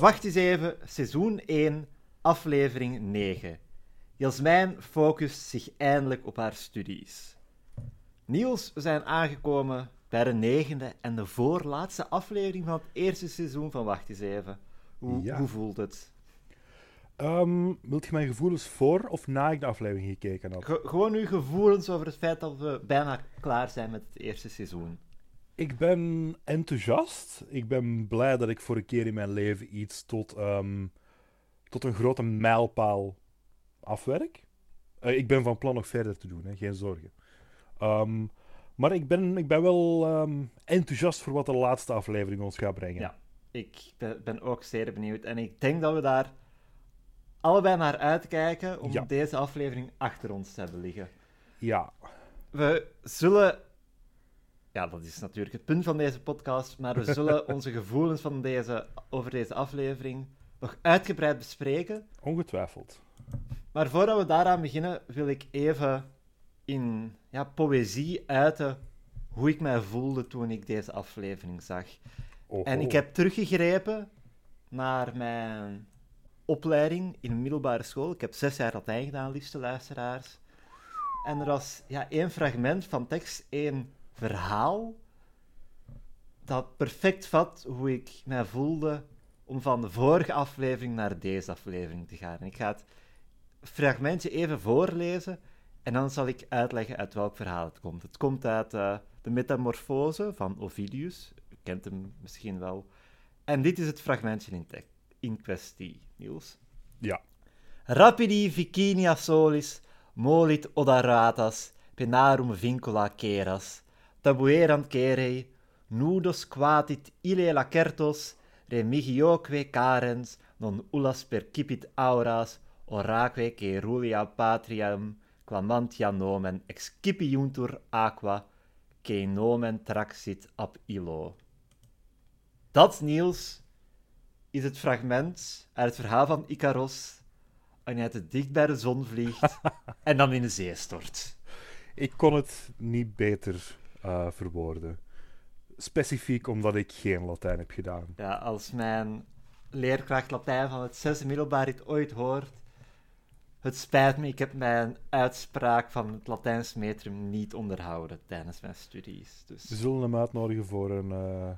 Wacht eens even, seizoen 1, aflevering 9. Jasmijn focust zich eindelijk op haar studies. Niels, we zijn aangekomen bij de negende en de voorlaatste aflevering van het eerste seizoen van Wacht eens even. Hoe, Ja. hoe voelt het? Ehm, wilt je mijn gevoelens voor of na ik de aflevering gekeken had? Ge- gewoon uw gevoelens over het feit dat we bijna klaar zijn met het eerste seizoen. Ik ben enthousiast. Ik ben blij dat ik voor een keer in mijn leven iets tot, ehm, tot een grote mijlpaal afwerk. Eh, ik ben van plan nog verder te doen, hè, geen zorgen. Ehm, maar ik ben, ik ben wel ehm, enthousiast voor wat de laatste aflevering ons gaat brengen. Ja. Ik ben, ben ook zeer benieuwd en ik denk dat we daar allebei naar uitkijken om Ja. deze aflevering achter ons te hebben liggen. Ja. We zullen. Ja, dat is natuurlijk het punt van deze podcast. Maar we zullen onze gevoelens van deze, over deze aflevering nog uitgebreid bespreken. ongetwijfeld. Maar voordat we daaraan beginnen, wil ik even in ja, poëzie uiten hoe ik mij voelde toen ik deze aflevering zag. Oho. En ik heb teruggegrepen naar mijn opleiding in een middelbare school. Ik heb zes jaar Latijn gedaan, liefste luisteraars. En er was ja, één fragment van tekst, één verhaal, dat perfect vat hoe ik mij voelde om van de vorige aflevering naar deze aflevering te gaan. En ik ga het fragmentje even voorlezen en dan zal ik uitleggen uit welk verhaal het komt. Het komt uit eh, de Metamorfose van Ovidius. U kent hem misschien wel. En dit is het fragmentje in, in kwestie, Niels. Ja. Rapidi vicinia solis, molit odaratas, penarum vincula ceras, tabuerant cerei, nudos quatit ille lacertos, remigioque carens, non ullas percipit auras, oraque cerulia patriam, clamantia nomen excipiuntur aqua, que nomen traxit ab illo. Dat, Niels, is het fragment uit het verhaal van Icaros, wanneer hij te dicht bij de zon vliegt en dan in de zee stort. Ik kon het niet beter eh, verwoorden. Specifiek omdat ik geen Latijn heb gedaan. Ja, als mijn leerkracht Latijn van het zesde middelbaar dit ooit hoort, het spijt me, ik heb mijn uitspraak van het Latijns metrum niet onderhouden tijdens mijn studies. We Dus zullen hem uitnodigen voor een, eh,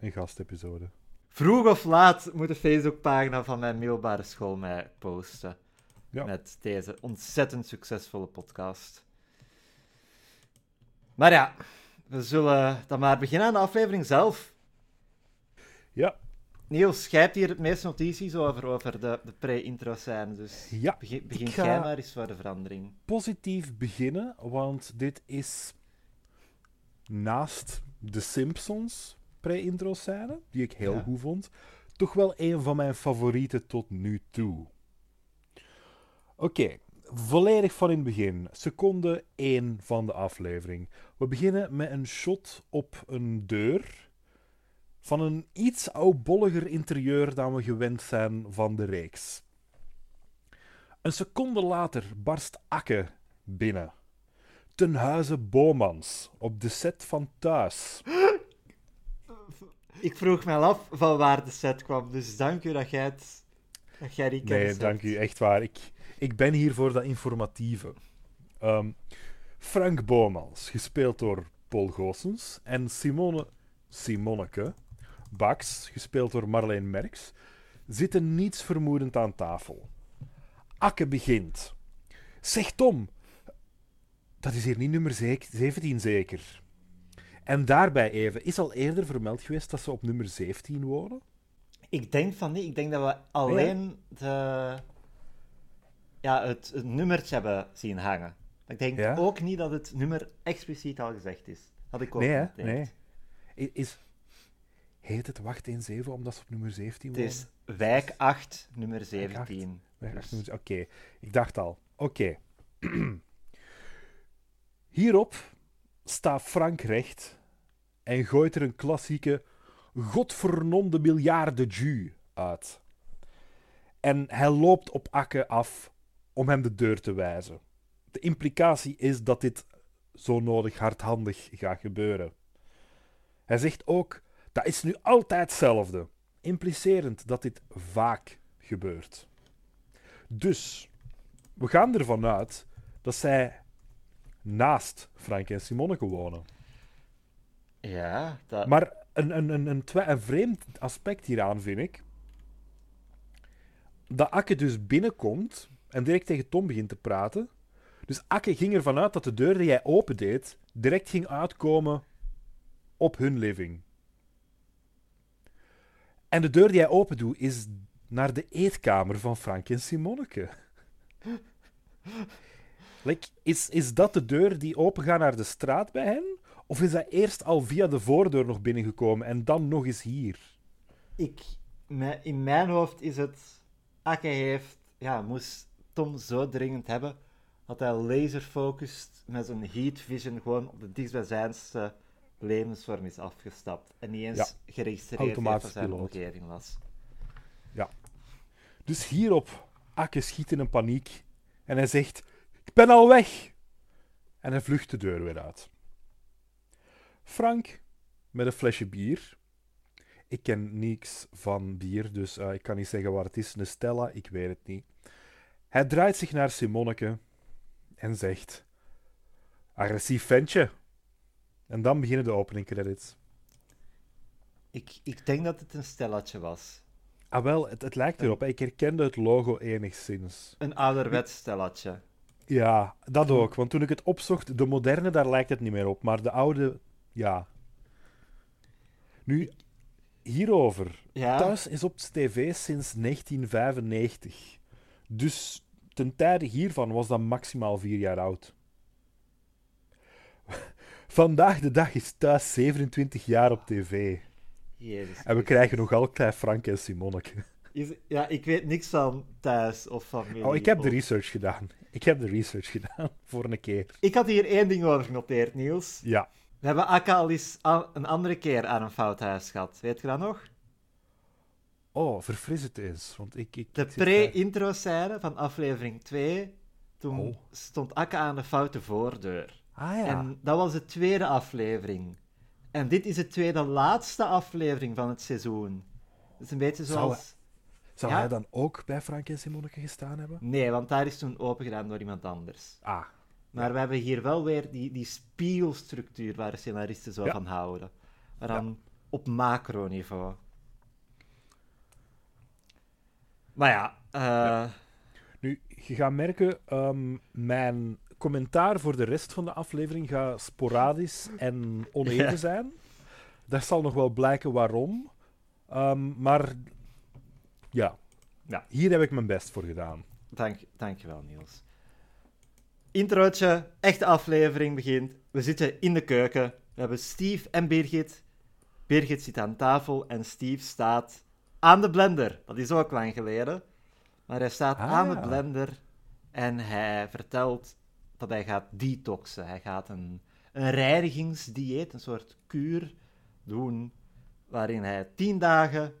een gastepisode. vroeg of laat moet de Facebookpagina van mijn middelbare school mij posten Ja. met deze ontzettend succesvolle podcast. Maar ja, we zullen dan maar beginnen aan de aflevering zelf. Ja, Niels, jij hebt hier het meeste notities over, over de, de pre-intro scène, dus Ja, begin, begin jij maar eens voor de verandering. positief beginnen, want dit is naast de Simpsons pre-intro scène, die ik heel Ja. goed vond, toch wel een van mijn favorieten tot nu toe. Oké, volledig van in het begin. Seconde 1 van de aflevering. We beginnen met een shot op een deur van een iets oudbolliger interieur dan we gewend zijn van de reeks. Een seconde later barst Akke binnen. Ten huize Bomans, op de set van Thuis. Ik vroeg me af van waar de set kwam, dus dank u dat jij, het, dat jij die Nee, dank hebt. u, echt waar. Ik, ik ben hier voor dat informatieve. Ehm, Frank Bomans, gespeeld door Paul Goossens, en Simone, Simonneke Bax, gespeeld door Marleen Merks, zitten niets vermoedend aan tafel. Akke begint. Zeg Tom, dat is hier niet nummer zek- 17 zeker. En daarbij even, is al eerder vermeld geweest dat ze op nummer 17 wonen? Ik denk van niet. Ik denk dat we alleen de, ja, het, het nummertje hebben zien hangen. Ik denk Ja? ook niet dat het nummer expliciet al gezegd is. Had ik ook Nee, niet. Nee. Is, heet het Wacht 1-7 omdat ze op nummer 17 Het wonen? is wijk 8, nummer Wijk 17. Wacht, Dus- Oké, ik dacht al. Oké. Hierop staat Frank recht en gooit er een klassieke godvernomde miljarden ju uit. En hij loopt op Akke af om hem de deur te wijzen. De implicatie is dat dit zo nodig hardhandig gaat gebeuren. Hij zegt ook, dat is nu altijd hetzelfde. implicerend dat dit vaak gebeurt. Dus, we gaan ervan uit dat zij naast Frank en Simonneke wonen. Ja, dat... Maar een, een, een, een, een vreemd aspect hieraan vind ik. Dat Akke dus binnenkomt en direct tegen Tom begint te praten. Dus Akke ging ervan uit dat de deur die hij opendeed direct ging uitkomen op hun living. En de deur die hij opendoet is naar de eetkamer van Frank en Simonneke. like, is, is dat de deur die opengaat naar de straat bij hen? Of is hij eerst al via de voordeur nog binnengekomen en dan nog eens hier? ik, in mijn hoofd is het... Akke heeft... Ja, moest Tom zo dringend hebben dat hij laserfocust met zijn heat vision gewoon op de dichtstbijzijnste levensvorm is afgestapt. En niet eens Ja. geregistreerd heeft wat zijn piloot. omgeving was. Dus hierop, Akke schiet in een paniek en hij zegt: Ik ben al weg! En hij vlucht de deur weer uit. Frank, met een flesje bier. Ik ken niks van bier, dus eh, ik kan niet zeggen waar het is. Een Stella, ik weet het niet. Hij draait zich naar Simonneke en zegt: Agressief ventje. En dan beginnen de opening credits. Ik, ik denk dat het een stellatje was. Ah, wel, het, het lijkt erop. Ik herkende het logo enigszins. Een ouderwets stellatje. Ja, dat ook. Want toen ik het opzocht, de moderne, daar lijkt het niet meer op. Maar de oude, ja. Nu, hierover. Ja, Thuis is op tv sinds 1995. Dus ten tijde hiervan was dat maximaal vier jaar oud. Vandaag de dag is Thuis 27 jaar op tv. Jezus En we krijgen nog altijd Frank en Simonneke. Is- ja, ik weet niks van thuis of familie. Oh, ik heb de research gedaan. Ik heb de research gedaan, voor een keer. Ik had hier één ding over genoteerd, Niels. Ja. We hebben Akka al eens een andere keer aan een fout huis gehad. Weet je dat nog? Oh, verfris het eens. Want ik, ik, De pre-intro-scène van aflevering 2. Toen Oh. stond Akka aan de foute voordeur. Ah ja. En dat was de tweede aflevering. En dit is de tweede laatste aflevering van het seizoen. Het is een beetje Zou zoals... Zou ja. hij dan ook bij Frank en Simonneke gestaan hebben? Nee, want daar is toen opengedaan door iemand anders. Ah, Maar we hebben hier wel weer die, die spiegelstructuur waar de scenaristen zo van houden. Maar dan op macroniveau. Maar ja, eh, nu, je gaat merken, ehm, mijn commentaar voor de rest van de aflevering gaat sporadisch en oneven Ja. zijn. Dat zal nog wel blijken waarom. Ehm, maar ja. Ja. hier heb ik mijn best voor gedaan. dank, dankjewel Niels. Introotje, echte aflevering begint. We zitten in de keuken. We hebben Steve en Birgit. Birgit zit aan tafel en Steve staat aan de blender. Dat is ook lang geleden. Maar hij staat Ah, aan ja. de blender en hij vertelt dat hij gaat detoxen. Hij gaat een, een reinigingsdieet, een soort kuur doen, waarin hij tien dagen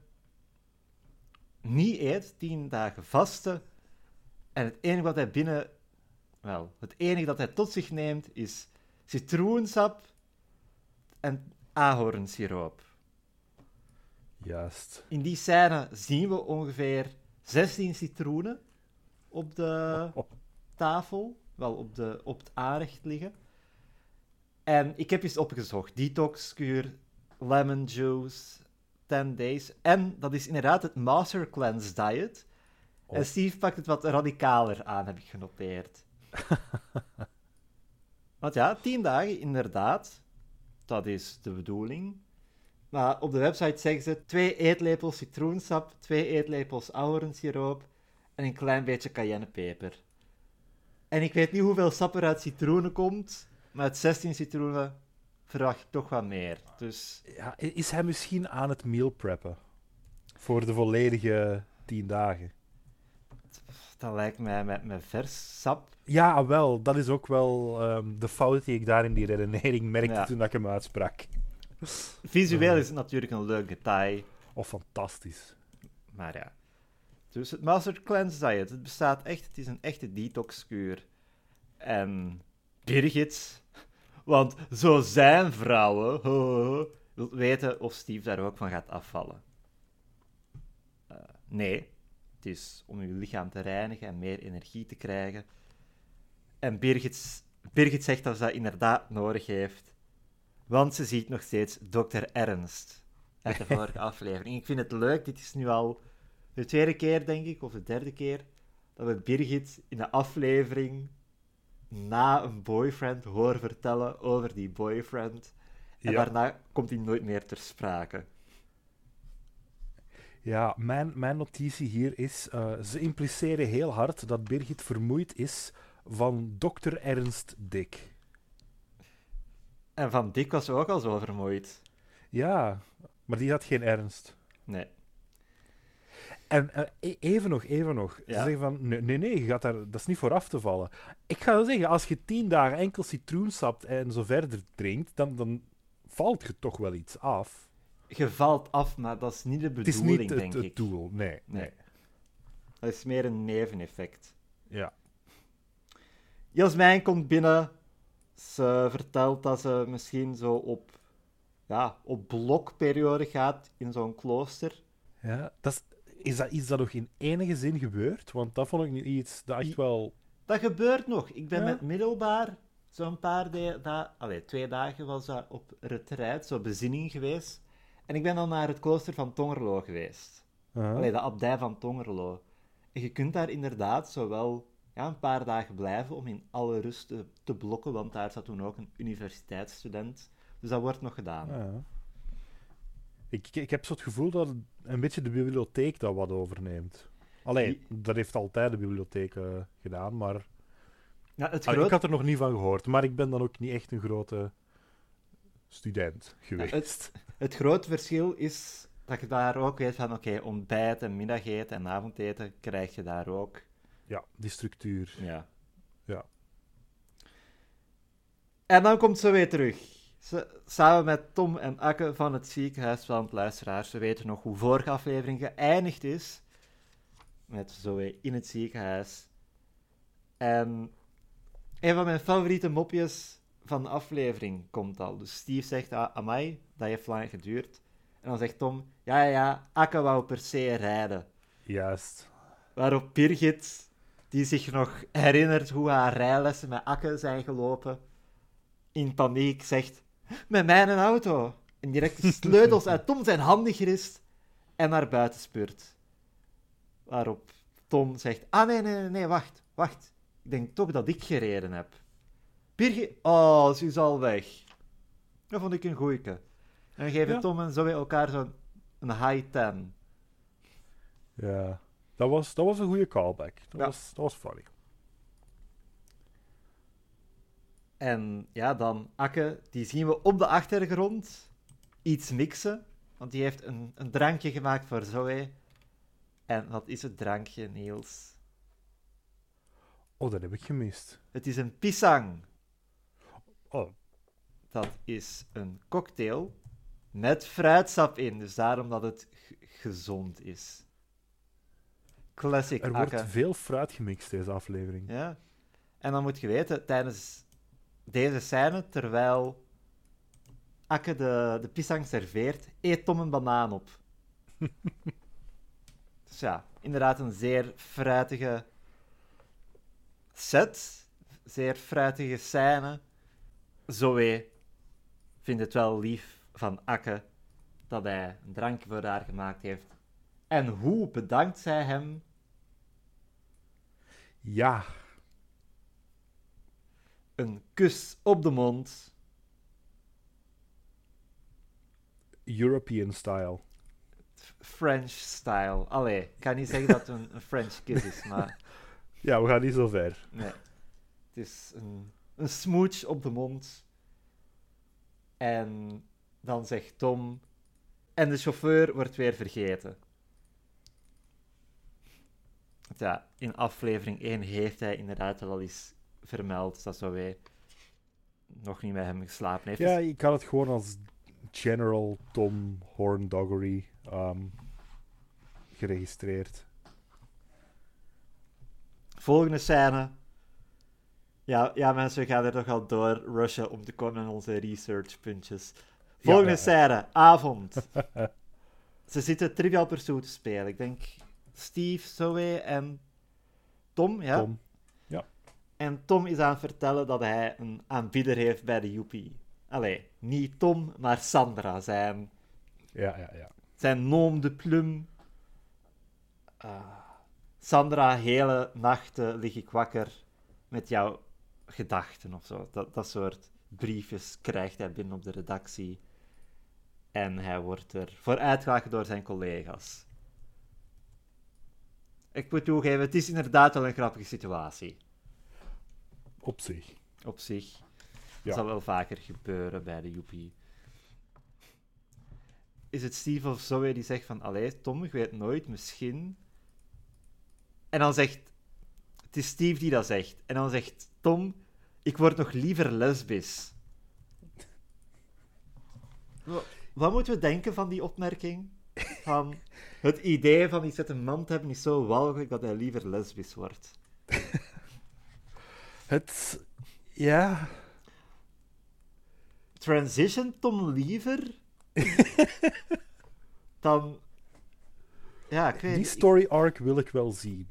niet eet, tien dagen vasten. En het enige wat hij binnen... Wel, het enige dat hij tot zich neemt is citroensap en ahornsiroop. Juist. In die scène zien we ongeveer 16 citroenen op de tafel, wel op, de, op het aanrecht liggen. En ik heb eens opgezocht: detoxkuur, lemon juice, 10 days. En dat is inderdaad het Master Cleanse Diet. Oh. En Steve pakt het wat radicaler aan, heb ik genoteerd. Want ja, 10 dagen, inderdaad. Dat is de bedoeling. Maar op de website zeggen ze twee eetlepels citroensap, twee eetlepels ahornsiroop en een klein beetje cayennepeper. En ik weet niet hoeveel sap er uit citroenen komt, maar uit 16 citroenen verwacht ik toch wat meer. Dus Ja, is hij misschien aan het meal preppen? Voor de volledige tien dagen. dat lijkt mij met, met vers sap. Ja, wel. Dat is ook wel ehm, de fout die ik daar in die redenering merkte Ja. toen ik hem uitsprak. Visueel is het natuurlijk een leuk detail, Oh, fantastisch. maar ja. Dus het Master Cleanse Diet, het bestaat echt, het is een echte detoxkuur. En Birgit, want zo zijn vrouwen, ho, ho, ho, wil weten of Steve daar ook van gaat afvallen. Nee, het is om uw lichaam te reinigen en meer energie te krijgen. En Birgit, Birgit zegt dat ze dat inderdaad nodig heeft. Want ze ziet nog steeds dokter Ernst uit de vorige aflevering. Ik vind het leuk, dit is nu al de tweede keer, denk ik, of de derde keer, dat we Birgit in de aflevering na een boyfriend horen vertellen over die boyfriend. En Ja. daarna komt hij nooit meer ter sprake. Ja, mijn, mijn notitie hier is: eh, ze impliceren heel hard dat Birgit vermoeid is van dokter Ernst Dick. En van Dick was ook al zo vermoeid. Ja, maar die had geen ernst. Nee. En eh, e- even nog, even nog. Ze zeggen van, nee, nee, nee, je gaat daar, dat is niet voor af te vallen. Ik ga wel zeggen, als je tien dagen enkel citroensap en zo verder drinkt, dan, dan valt je toch wel iets af. Je valt af, maar dat is niet de Het is bedoeling, niet het, denk het ik. doel, nee. Nee. nee. Dat is meer een neveneffect. Ja. Jasmijn komt binnen. Ze vertelt dat ze misschien zo op, ja, op blokperiode gaat in zo'n klooster. ja dat is, is dat iets dat nog in enige zin gebeurt? Want dat vond ik niet iets dat echt wel... Dat gebeurt nog. Ik ben Ja? met middelbaar zo'n paar dagen, allee, twee dagen was dat op retraite, zo bezinning geweest. En ik ben dan naar het klooster van Tongerlo geweest. Aha. Allee, de abdij van Tongerlo. En je kunt daar inderdaad zowel ja, een paar dagen blijven om in alle rust te, te blokken, want daar zat toen ook een universiteitsstudent. Dus dat wordt nog gedaan. Ja. Ik, ik, heb zo het gevoel dat een beetje de bibliotheek dat wat overneemt. Allee, dat heeft altijd de bibliotheek eh, gedaan, maar Ja, het groot- ik had er nog niet van gehoord. Maar ik ben dan ook niet echt een grote student geweest. het- Het grote verschil is dat je daar ook weet van, oké, ontbijt en middageten en avondeten krijg je daar ook. Ja, die structuur. Ja. Ja. En dan komt ze weer terug. Ze, samen met Tom en Akke van het ziekenhuis van het luisteraars. Ze weten nog hoe vorige aflevering geëindigd is. Met Zoe in het ziekenhuis. En een van mijn favoriete mopjes van de aflevering komt al. Dus Steve zegt, ah, amai, dat heeft lang geduurd. En dan zegt Tom, ja, ja, ja, Akke wou per se rijden. Juist. Waarop Birgit, die zich nog herinnert hoe haar rijlessen met Akke zijn gelopen, in paniek zegt: Met mijn auto. En direct de sleutels uit Tom zijn handen gerist en naar buiten speurt. Waarop Tom zegt: Ah, nee, nee, nee, wacht, wacht. Ik denk toch dat ik gereden heb. Birgit, oh, ze is al weg. Dat vond ik een goeie. En dan geven Ja. Tom en Zoe elkaar zo'n een high ten. Ja. Dat was, dat was een goede callback. Dat, Ja. was, dat was funny. En ja, dan Akke, die zien we op de achtergrond iets mixen. Want die heeft een, een drankje gemaakt voor Zoe. En wat is het drankje, Niels? Oh, dat heb ik gemist. Het is een pisang. Oh, Dat is een cocktail met fruitsap in. Dus daarom dat het gezond is. Classic er Akke. wordt veel fruit gemixt deze aflevering. Ja. En dan moet je weten, tijdens deze scène, terwijl Akke de, de pisang serveert, eet Tom een banaan op. dus ja, inderdaad een zeer fruitige set. Zeer fruitige scène. Zoe vindt het wel lief van Akke dat hij een drankje voor haar gemaakt heeft. En hoe bedankt zij hem Ja, een kus op de mond. European style. French style. Allee, ik kan niet zeggen dat het een, een French kiss is, maar Ja, we gaan niet zo ver. nee. Het is een, een smooch op de mond. En dan zegt Tom... En de chauffeur wordt weer vergeten. Ja, in aflevering 1 heeft hij inderdaad wel al eens vermeld dat zo wij nog niet met hem geslapen heeft. Ja, Dus ik had het gewoon als General Tom Horndoggery ehm geregistreerd. Volgende scène. Ja, ja, mensen, we gaan er toch al door rushen om te komen aan onze researchpuntjes. Volgende ja, ja. scène, avond. Ze zitten Trivial Pursuit te spelen. Ik denk Steve, Zoe en Tom, ja? Tom. En Tom is aan het vertellen dat hij een aanbieder heeft bij de Joepie. Allee, niet Tom, maar Sandra, zijn, Ja, ja, ja. zijn nom de plume. Ah. Sandra, hele nachten lig ik wakker met jouw gedachten of zo. Dat, dat soort briefjes krijgt hij binnen op de redactie. En hij wordt er voor uitgelachen door zijn collega's. Ik moet toegeven, het is inderdaad wel een grappige situatie. Op zich. Op zich. Ja. Dat zal wel vaker gebeuren bij de Joepie. Is het Steve of Zoe die zegt van... Allee, Tom, ik weet nooit, misschien... En dan zegt... Het is Steve die dat zegt. En dan zegt Tom... Ik word nog liever lesbisch. Wa- Wat moeten we denken van die opmerking? Van... Het idee van iets met een man te hebben is zo walgelijk dat hij liever lesbisch wordt. Het... Ja... transition Tom liever dan. Ja, ik weet Die story arc wil ik wel zien.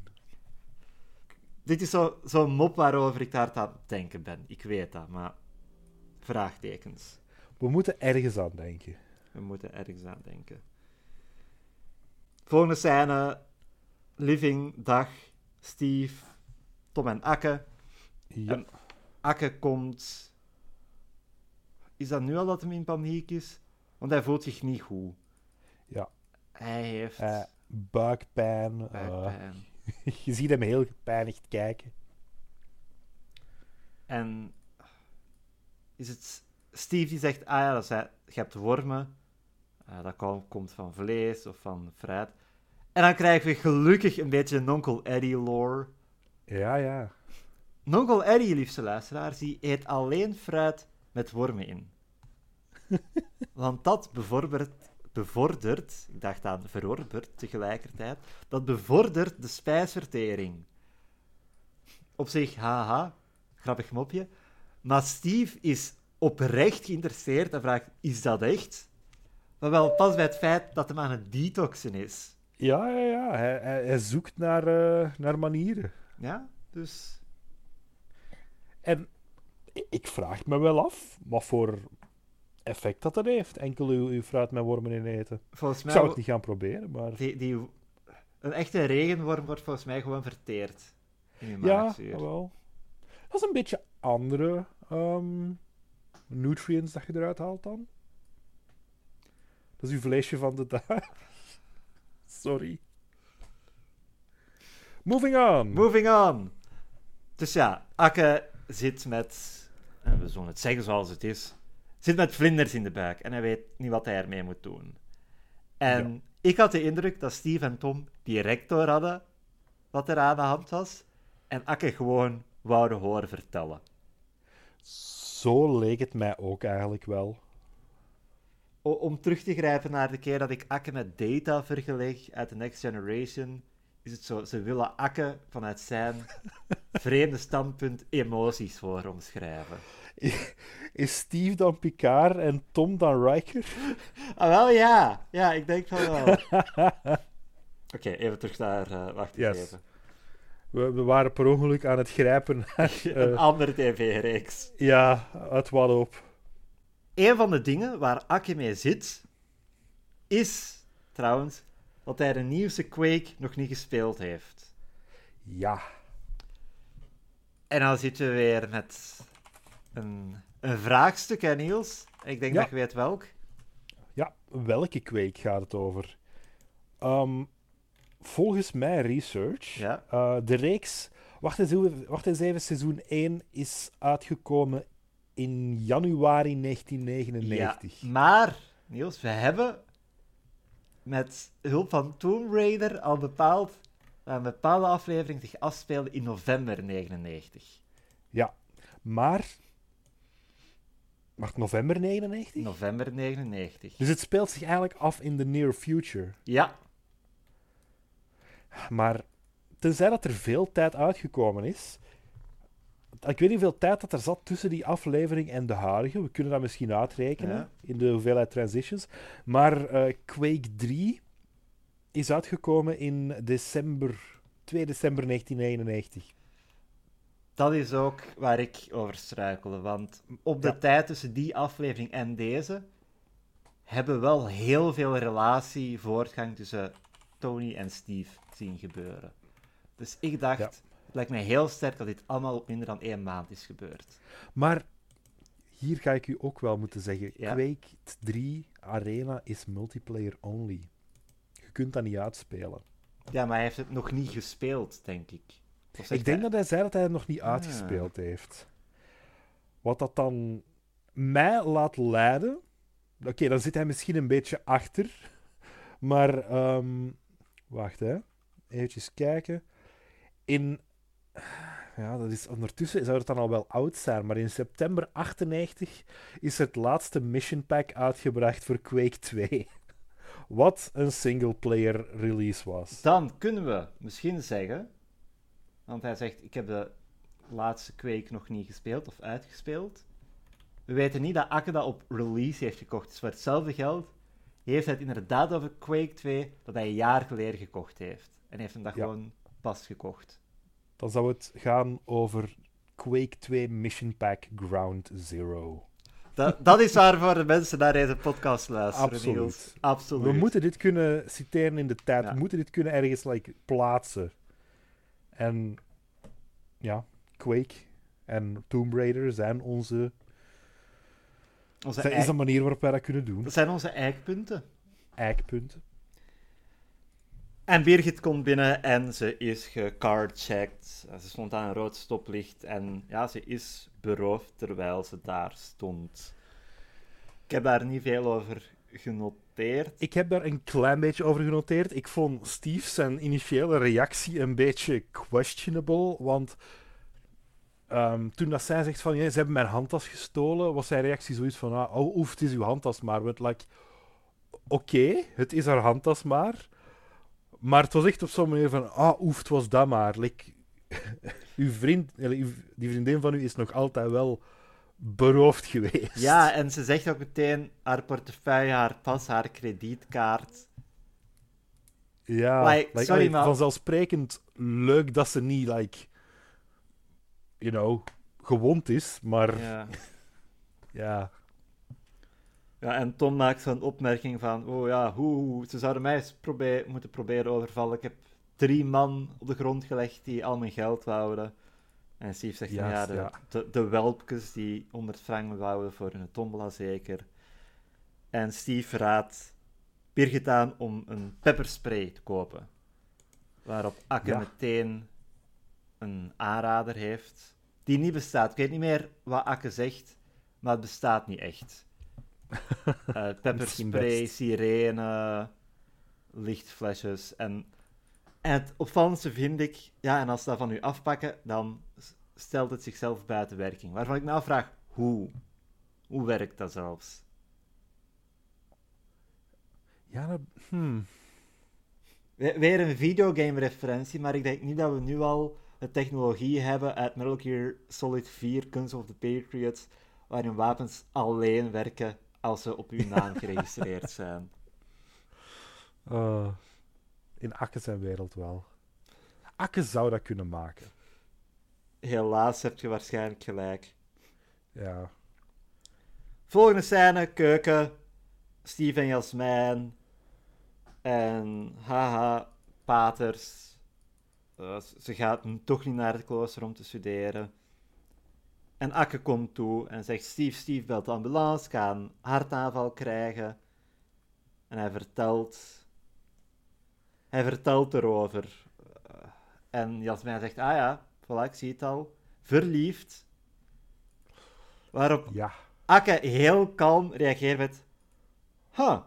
Dit is zo- zo'n mop waarover ik daar aan het denken ben. Ik weet dat, maar. Vraagtekens. We moeten ergens aan denken. We moeten ergens aan denken. Volgende scène: Living, Dag, Steve, Tom en Akke. Ja. En Akke komt. Is dat nu al dat hem in paniek is? Want hij voelt zich niet goed. Ja. Hij heeft Eh, buikpijn. eh, buikpijn. je ziet hem heel gepijnigd kijken. En is het Steve die zegt, ah ja, dat zijn, je hebt wormen. Eh, dat kom- komt van vlees of van fruit. En dan krijgen we gelukkig een beetje een Onkel Eddie lore. Ja, ja. Onkel Eddie, liefste luisteraars, die eet alleen fruit met wormen in. Want dat bevordert, bevordert, ik dacht aan verorbert tegelijkertijd, dat bevordert de spijsvertering. Op zich, haha, grappig mopje. Maar Steve is oprecht geïnteresseerd en vraagt, is dat echt? Maar wel pas bij het feit dat hem aan het detoxen is. Ja, ja, ja. Hij, hij, hij zoekt naar, eh, naar manieren. Ja, dus... En ik vraag me wel af wat voor effect dat er heeft. Enkel uw, uw fruit met wormen in eten. Volgens Ik mij... zou het niet gaan proberen, maar... Die, die, een echte regenworm wordt volgens mij gewoon verteerd in Ja, wel. Dat is een beetje andere ehm, nutrients dat je eruit haalt dan. Dat is uw vleesje van de dag. Sorry. Moving on. Moving on. Dus ja, Akke zit met, en we zullen het zeggen zoals het is, zit met vlinders in de buik en hij weet niet wat hij ermee moet doen. En Ja. ik had de indruk dat Steve en Tom direct door hadden wat er aan de hand was en Akke gewoon wouden horen vertellen. Zo leek het mij ook eigenlijk wel. Om terug te grijpen naar de keer dat ik Akke met Data vergeleek uit The Next Generation, is het zo, ze willen Akke vanuit zijn vreemde standpunt emoties voor omschrijven. Is Steve dan Picard en Tom dan Riker? Ah, wel ja. Ja, ik denk van wel. Oké, even terug naar... eh wacht Yes. even. We, we waren per ongeluk aan het grijpen naar... Een eh, andere tv-reeks. ja, uit wat op. Een van de dingen waar Akke mee zit, is trouwens dat hij de nieuwste Quake nog niet gespeeld heeft. Ja. En dan zitten we weer met een, een vraagstuk, hè Niels? Ik denk Ja. dat je weet welk. Ja, welke kweek gaat het over? Ehm, volgens mijn research, Ja. eh, de reeks... Wacht eens, even- wacht eens even, seizoen 1 is uitgekomen in januari 1999. Ja, maar, Niels, we hebben met hulp van Tomb Raider al bepaald dat een bepaalde aflevering zich afspeelde in november 99. Ja, maar... Wacht, november 99? November 99. Dus het speelt zich eigenlijk af in de near future. Ja, Maar tenzij dat er veel tijd uitgekomen is. Ik weet niet hoeveel tijd dat er zat tussen die aflevering en de huidige. We kunnen dat misschien uitrekenen Ja. in de hoeveelheid transitions. Maar eh, Quake 3 is uitgekomen in december, 2 december 1991. Dat is ook waar ik over struikelde. Want op de Ja. tijd tussen die aflevering en deze hebben we wel heel veel relatie, voortgang tussen Tony en Steve zien gebeuren. Dus ik dacht. Het lijkt mij heel sterk dat dit allemaal op minder dan één maand is gebeurd. Maar hier ga ik u ook wel moeten zeggen: Ja. Quake 3 Arena is multiplayer only. Je kunt dat niet uitspelen. Ja, maar hij heeft het nog niet gespeeld, denk ik. Ik denk hij- dat hij zei dat hij het nog niet Ah. uitgespeeld heeft. Wat dat dan mij laat leiden. Oké, dan zit hij misschien een beetje achter. Maar, ehm, wacht hè. Even kijken. In. Ja, dat is ondertussen zou het dan al wel oud zijn. Maar in september 98 is het laatste mission pack uitgebracht voor Quake 2. Wat een single-player release was. Dan kunnen we misschien zeggen, want hij zegt: Ik heb de laatste Quake nog niet gespeeld of uitgespeeld. We weten niet dat Akke dat op release heeft gekocht. Dus voor hetzelfde geld heeft hij het inderdaad over Quake 2 dat hij een jaar geleden gekocht heeft. En heeft hem dat Ja. gewoon pas gekocht. Dan zou het gaan over Quake 2 Mission Pack Ground Zero. Dat, dat is waarvoor de mensen naar deze podcast luisteren. Absoluut. Niels. Absoluut. We moeten dit kunnen citeren in de tijd. Ja. We moeten dit kunnen ergens like, plaatsen. En ja, Quake en Tomb Raider zijn onze. Onze zijn, is een manier waarop wij dat kunnen doen. dat zijn onze eikpunten. Eikpunten. En Birgit komt binnen en ze is gecardchecked. Ze stond aan een rood stoplicht en ja, ze is beroofd terwijl ze daar stond. Ik heb daar niet veel over genoteerd. Ik heb daar een klein beetje over genoteerd. Ik vond Steve zijn initiële reactie een beetje questionable. Want ehm, toen dat zij zegt van ja, ze hebben mijn handtas gestolen, was zijn reactie zoiets van ah, oh, oef, het is uw handtas maar. Like, Oké, het is haar handtas maar. Maar het was echt op zo'n manier van ah, oef, het was dat maar. Like, uw vriend, die vriendin van u is nog altijd wel beroofd geweest. Ja, en ze zegt ook meteen haar portefeuille, haar pas, haar kredietkaart. Ja, Like, like, sorry, allee, vanzelfsprekend leuk dat ze niet, like, you know, gewond is, maar ja. Ja. Ja, en Tom maakt zo'n opmerking van, oh ja, hoe, hoe, ze zouden mij eens moeten proberen overvallen. Ik heb drie man op de grond gelegd die al mijn geld wouden. En Steve zegt van, ja, de, ja. De, de welpjes die 100 frank wouden voor hun tombola zeker. En Steve raadt Birgit aan om een pepperspray te kopen. Waarop Akke Ja. meteen een aanrader heeft, die niet bestaat. Ik weet niet meer wat Akke zegt, maar het bestaat niet echt. Eh pepperspray, sirene, lichtflesjes. En, en het opvallendste vind ik, ja, en als ze dat van u afpakken, dan stelt het zichzelf buiten werking. Waarvan ik me afvraag, hoe? Hoe werkt dat zelfs? Ja, dat- hmm. We- Weer een videogame-referentie, maar ik denk niet dat we nu al de technologie hebben uit Metal Gear Solid 4, Guns of the Patriots, waarin wapens alleen werken als ze op uw naam geregistreerd zijn. Eh, in Akke zijn wereld wel. Akke zou dat kunnen maken. Helaas heb je waarschijnlijk gelijk. Ja. Volgende scène, keuken. Steve en Jasmijn. En haha, paters. Eh, ze gaat toch niet naar het klooster om te studeren. En Akke komt toe en zegt: Steve, Steve belt de ambulance, ik ga een hartaanval krijgen. En hij vertelt. Hij vertelt erover. En Jasmijn zegt: Ah ja, voilà, ik zie het al. Verliefd. Waarop Ja. Akke heel kalm reageert met... Huh.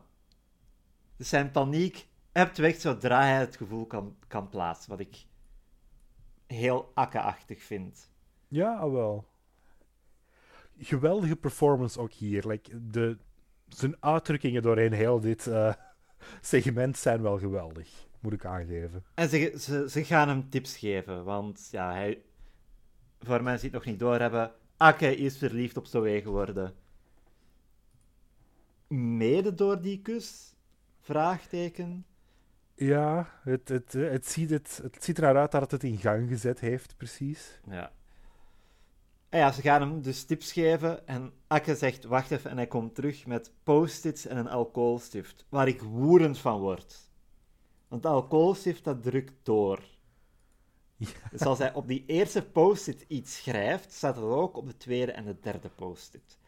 Dus zijn paniek hebt weg zodra hij het gevoel kan, kan plaatsen. Wat ik heel Akke-achtig vind. Ja, ah, wel. Geweldige performance ook hier. Like, de, zijn uitdrukkingen doorheen heel dit eh, segment zijn wel geweldig. Moet ik aangeven. En ze, ze, ze gaan hem tips geven. Want ja, hij... Voor mensen die het nog niet doorhebben... Akke is verliefd op Zoe geworden. Mede door die kus? Vraagteken. Ja, het, het, het, ziet het, het ziet eruit dat het het in gang gezet heeft, precies. Ja. En ja, ze gaan hem dus tips geven en Akke zegt wacht even en hij komt terug met post-its en een alcoholstift, waar ik woedend van word. Want de alcoholstift dat drukt door. Ja. Dus als hij op die eerste post-it iets schrijft, staat het ook op de tweede en de derde post-it.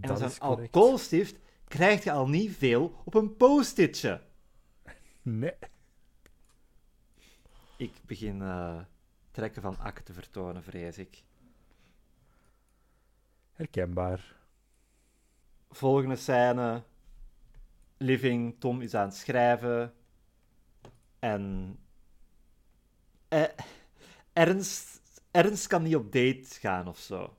En Dat is correct. alcoholstift krijg je al niet veel op een post-itje. Nee. Ik begin eh, trekken van Akke te vertonen, vrees ik. Herkenbaar. Volgende scène. Living, Tom is aan het schrijven. En... eh, Ernst, Ernst kan niet op date gaan of zo.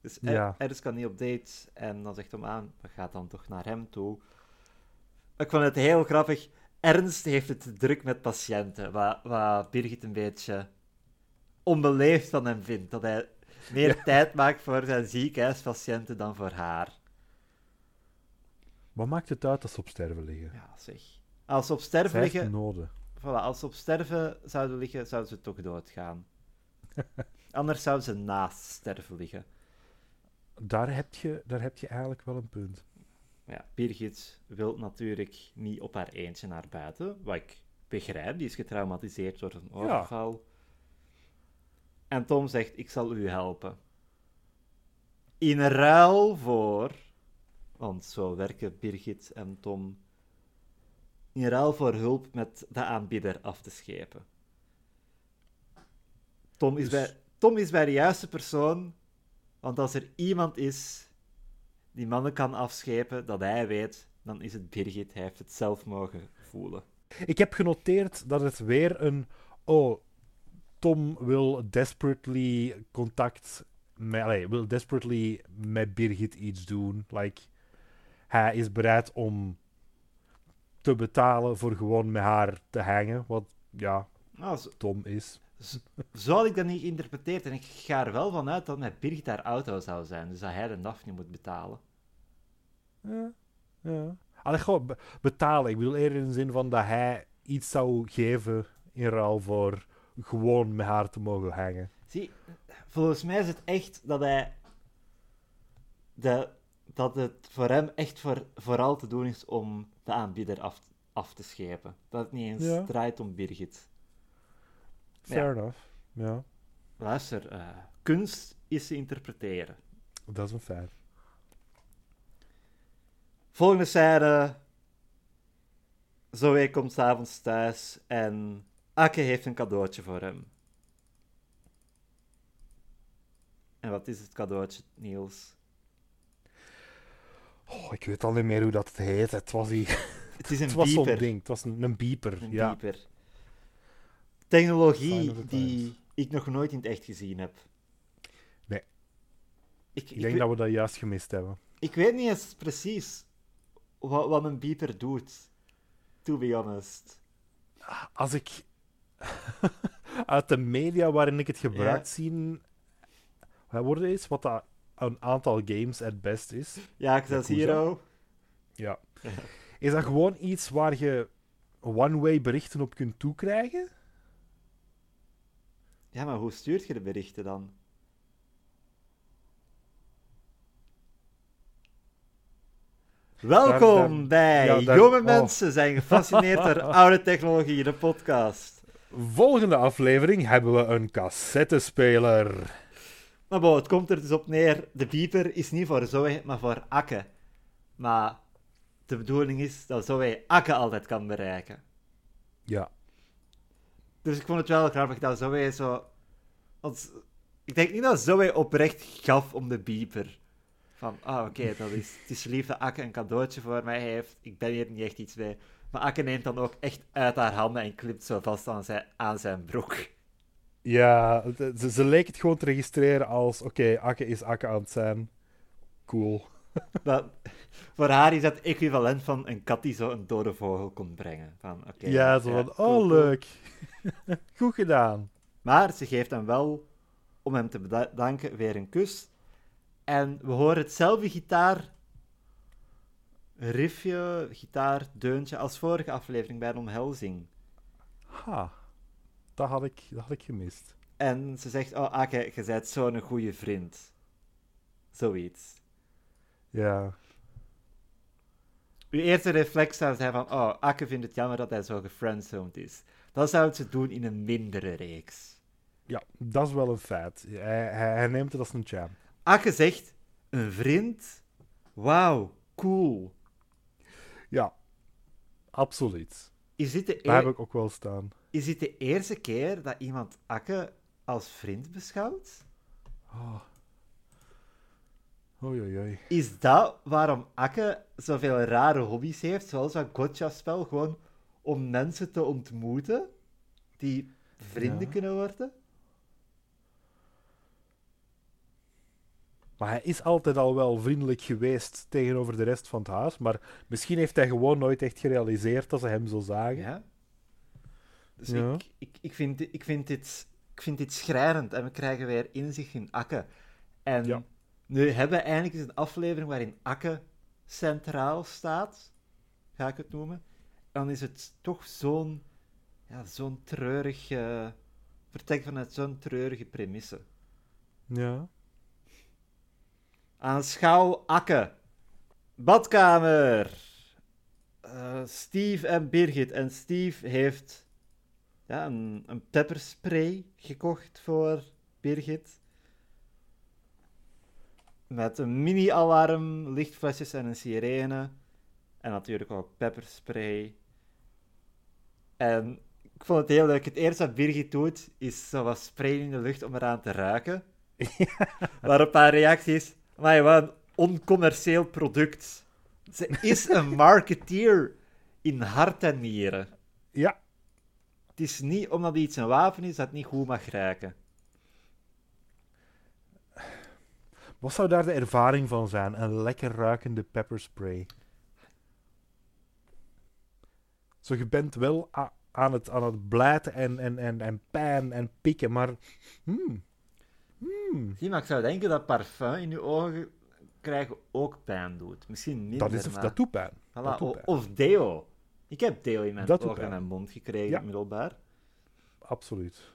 Dus Er- Ja. Ernst kan niet op date. En dan zegt Tom aan, we gaat dan toch naar hem toe. Ik vond het heel grappig. Ernst heeft het druk met patiënten. Wat, wat Birgit een beetje onbeleefd van hem vindt. Dat hij meer tijd maakt voor zijn ziekenhuispatiënten dan voor haar. Wat maakt het uit als ze op sterven liggen? Ja, zeg. Als ze op sterven liggen, noden. voilà, als ze op sterven zouden liggen, zouden ze toch doodgaan. Anders zouden ze naast sterven liggen. Daar heb, je, daar heb je eigenlijk wel een punt. Ja, Birgit wil natuurlijk niet op haar eentje naar buiten, wat ik begrijp. Die is getraumatiseerd door een overval. En Tom zegt, ik zal u helpen. In ruil voor... Want zo werken Birgit en Tom. In ruil voor hulp met de aanbieder af te schepen. Tom is, Dus- bij, Tom is bij de juiste persoon, want als er iemand is die mannen kan afschepen, dat hij weet, dan is het Birgit. Hij heeft het zelf mogen voelen. Ik heb genoteerd dat het weer een. Oh, Tom wil desperately contact. Met, allee, wil desperately met Birgit iets doen. Like, hij is bereid om te betalen voor gewoon met haar te hangen. Wat ja, Nou, zo, Tom is. zo had ik dat niet geïnterpreteerd. En ik ga er wel van uit dat met Birgit haar auto zou zijn. Dus dat hij de Daphne moet betalen. Ja, ja. Allee, gewoon be- betalen. Ik bedoel eerder in de zin van dat hij iets zou geven in ruil voor gewoon met haar te mogen hangen. Zie, volgens mij is het echt dat hij... De, dat het voor hem echt voor, vooral te doen is om de aanbieder af, af te schepen. Dat het niet eens Ja. draait om Birgit. Fair enough. Ja, Luister, eh, kunst is te interpreteren. dat is een feit. Volgende scène. Zoe komt s'avonds thuis en Akke heeft een cadeautje voor hem. En wat is het cadeautje, Niels? Oh, ik weet al niet meer hoe dat heet. Het was, die... Het is een het was zo'n ding. Het was een, een beeper. Een ja. beeper. Technologie die ik nog nooit in het echt gezien heb. Nee. Ik, Ik ik, denk dat we dat juist gemist hebben. ik weet niet eens precies wat, wat een beeper doet. To be honest. Als ik uit de media waarin ik het gebruikt zie, wat worden is, wat dat een aantal games at best is, Ja, ik Yakuza. Zero. ja. is dat gewoon iets waar je one-way berichten op kunt toekrijgen? Ja, maar hoe stuurt je de berichten dan? Welkom daar- bij ja, daar- Jonge oh. Mensen zijn gefascineerd door oude technologie, de podcast. Volgende aflevering hebben we een cassettespeler. Maar bon, het komt er dus op neer, de beeper is niet voor Zoe, maar voor Akke. Maar de bedoeling is dat Zoe Akke altijd kan bereiken. Ja. Dus ik vond het wel grappig dat Zoe zo... Want ik denk niet dat Zoe oprecht gaf om de beeper. Van, ah oké, dat is, het is lief dat Akke een cadeautje voor mij heeft. Ik ben hier niet echt iets mee. Maar Akke neemt dan ook echt uit haar handen en klipt zo vast aan zijn, aan zijn broek. Ja, ze, ze leek het gewoon te registreren als: oké, Akke is Akke aan het zijn. Cool. Dat, voor haar is dat equivalent van een kat die zo een dode vogel kon brengen. Van, oké, ja, zo van: cool, oh, cool. leuk. Goed gedaan. Maar ze geeft hem wel, om hem te bedanken, weer een kus. En we horen hetzelfde gitaar riffje, gitaar, deuntje als vorige aflevering bij een omhelzing. Ha, dat had ik, dat had ik gemist. En ze zegt, oh Akke, je bent zo'n goede vriend. Zoiets. Ja, Uw eerste reflex zou zijn van, oh, Akke vindt het jammer dat hij zo gefriendzoned is. Dat zou ze doen in een mindere reeks. ja dat is wel een feit. Hij, hij, hij neemt het als een champ. Akke zegt, een vriend? Wauw, cool. Ja, absoluut. Is dit, de Daar heb ik ook wel staan. is dit de eerste keer dat iemand Akke als vriend beschouwt? Oh. Oei, oei, oei. Is dat waarom Akke zoveel rare hobby's heeft, zoals dat gotcha-spel, gewoon om mensen te ontmoeten die vrienden Ja. kunnen worden? Maar hij is altijd al wel vriendelijk geweest tegenover de rest van het huis. Maar misschien heeft hij gewoon nooit echt gerealiseerd dat ze hem zo zagen. Ja. Dus Ja. Ik, ik, ik, vind, dit- ik, vind dit, ik vind dit schrijnend en we krijgen weer inzicht in Akke. En Ja. nu hebben we eindelijk eens een aflevering waarin Akke centraal staat, ga ik het noemen. Dan is het toch zo'n ja, zo'n treurig, eh vertrekt vanuit zo'n treurige premisse. Ja. Aanschouw Akke. Badkamer. Eh, Steve en Birgit. En Steve heeft ja, een, een pepperspray gekocht voor Birgit. Met een mini-alarm, lichtflesjes en een sirene. En natuurlijk ook pepperspray. En ik vond het heel leuk. Het eerste wat Birgit doet, is zo wat spray in de lucht om eraan te ruiken. Waarop haar reactie is: Maar wat een oncommercieel product. Ze is een marketeer in hart en nieren. Ja. Het is niet omdat iets een wapen is dat het niet goed mag ruiken. Wat zou daar de ervaring van zijn? Een lekker ruikende pepperspray. Zo, je bent wel aan het, aan het blijten en, en, en, en pijn en pikken, maar... Hmm. Hmm. Zie, maar ik zou denken dat parfum in je ogen krijgen ook pijn doet. Misschien minder, Dat, is, maar... dat doet pijn. Voilà, dat doet o- pijn. Of deo. Ik heb deo in mijn Dat ogen en mond gekregen, Ja. middelbaar. Absoluut.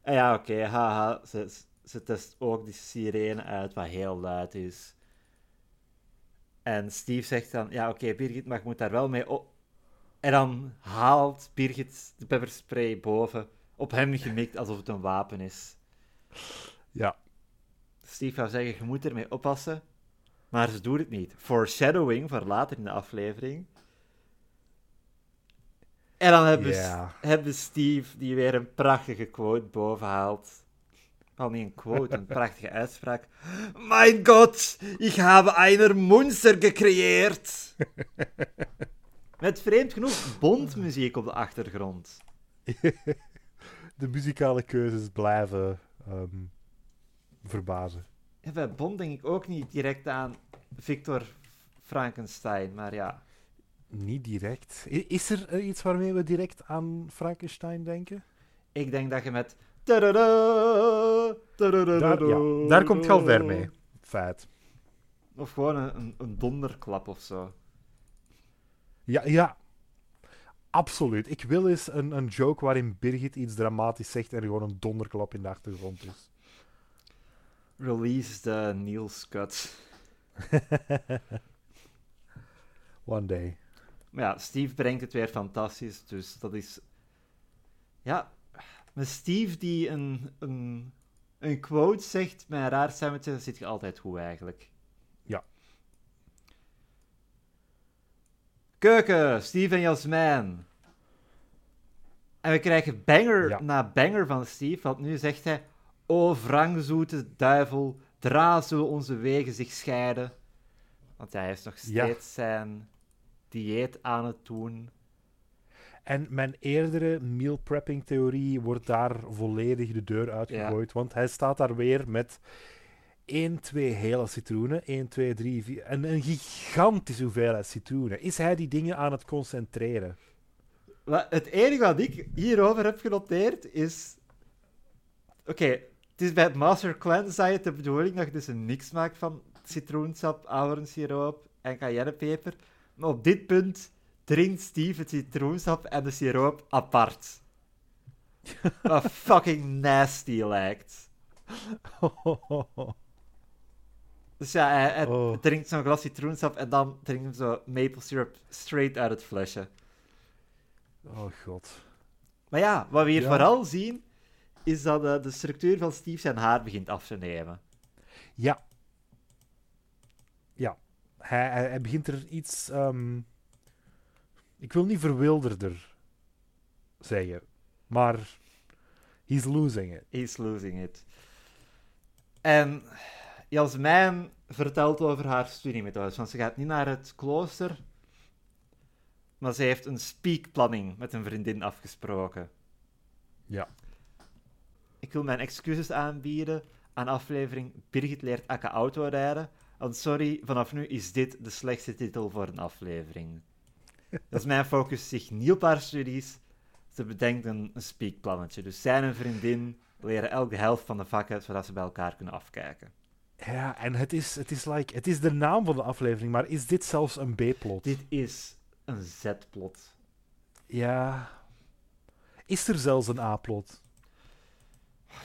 En ja, oké, haha. Ze, ze test ook die sirene uit, wat heel luid is. En Steve zegt dan, ja, oké, Birgit, maar je moet daar wel mee op... En dan haalt Birgit de pepperspray boven, op hem gemikt, alsof het een wapen is. Ja. Steve zou zeggen, je moet ermee oppassen. Maar ze doet het niet. Foreshadowing voor later in de aflevering. En dan hebben, we hebben Steve die weer een prachtige quote bovenhaalt. Al niet een quote, een prachtige uitspraak. Mijn god, ik heb een monster gecreëerd. Met vreemd genoeg bondmuziek op de achtergrond. De muzikale keuzes blijven ehm, verbazen. Ja, bij Bond denk ik ook niet direct aan Victor Frankenstein, maar ja. Niet direct. Is er eh, iets waarmee we direct aan Frankenstein denken? Ik denk dat je met... Daar, ja, daar komt ver mee. Feit. Of gewoon een, een, een donderklap of zo. Ja, ja. Absoluut. Ik wil eens een, een joke waarin Birgit iets dramatisch zegt en er gewoon een donderklap in de achtergrond is. Release de Niels cut. One day. Maar ja, Steve brengt het weer fantastisch, dus dat is... Ja, met Steve die een, een, een quote zegt met een raar stemmetje, zit je altijd goed eigenlijk. Ja. Keuken, Steve en Jasmijn. En we krijgen banger Ja. na banger van Steve, want nu zegt hij... O wrangzoete duivel, dra zullen onze wegen zich scheiden. Want hij is nog Ja. steeds zijn dieet aan het doen. En mijn eerdere meal prepping theorie wordt daar volledig de deur uitgegooid. Want hij staat daar weer met 1, 2 hele citroenen. 1, 2, 3, 4. En een gigantische hoeveelheid citroenen. Is hij die dingen aan het concentreren? Wa- Het enige wat ik hierover heb genoteerd is... Oké, het is bij het Master Cleanse diet de bedoeling dat je dus een mix maakt van citroensap, ahornsiroop en cayennepeper. Maar op dit punt drinkt Steve het citroensap en de siroop apart. Wat fucking nasty lijkt. Dus ja, hij, hij Oh. drinkt zo'n glas citroensap en dan drinkt hij zo maple syrup straight uit het flesje. oh god. Maar ja, wat we hier Ja. vooral zien, is dat eh, de structuur van Steve zijn haar begint af te nemen. Ja. Ja. Hij, hij, hij begint er iets... ehm, ik wil niet verwilderder zeggen. Maar... He's losing it. He's losing it. En Jasmijn vertelt over haar studiemethodes, want ze gaat niet naar het klooster, maar ze heeft een speakplanning met een vriendin afgesproken. Ja. Ik wil mijn excuses aanbieden aan aflevering Birgit leert Akka autorijden. Want sorry, vanaf nu is dit de slechtste titel voor een aflevering. Jasmijn focust zich niet op haar studies, ze bedenkt een, een speakplannetje. Dus zij en een vriendin leren elk de helft van de vakken, zodat ze bij elkaar kunnen afkijken. Ja, en het is, het is like... Het is de naam van de aflevering, maar is dit zelfs een B-plot? Dit is een Z-plot. Ja... Is er zelfs een A-plot?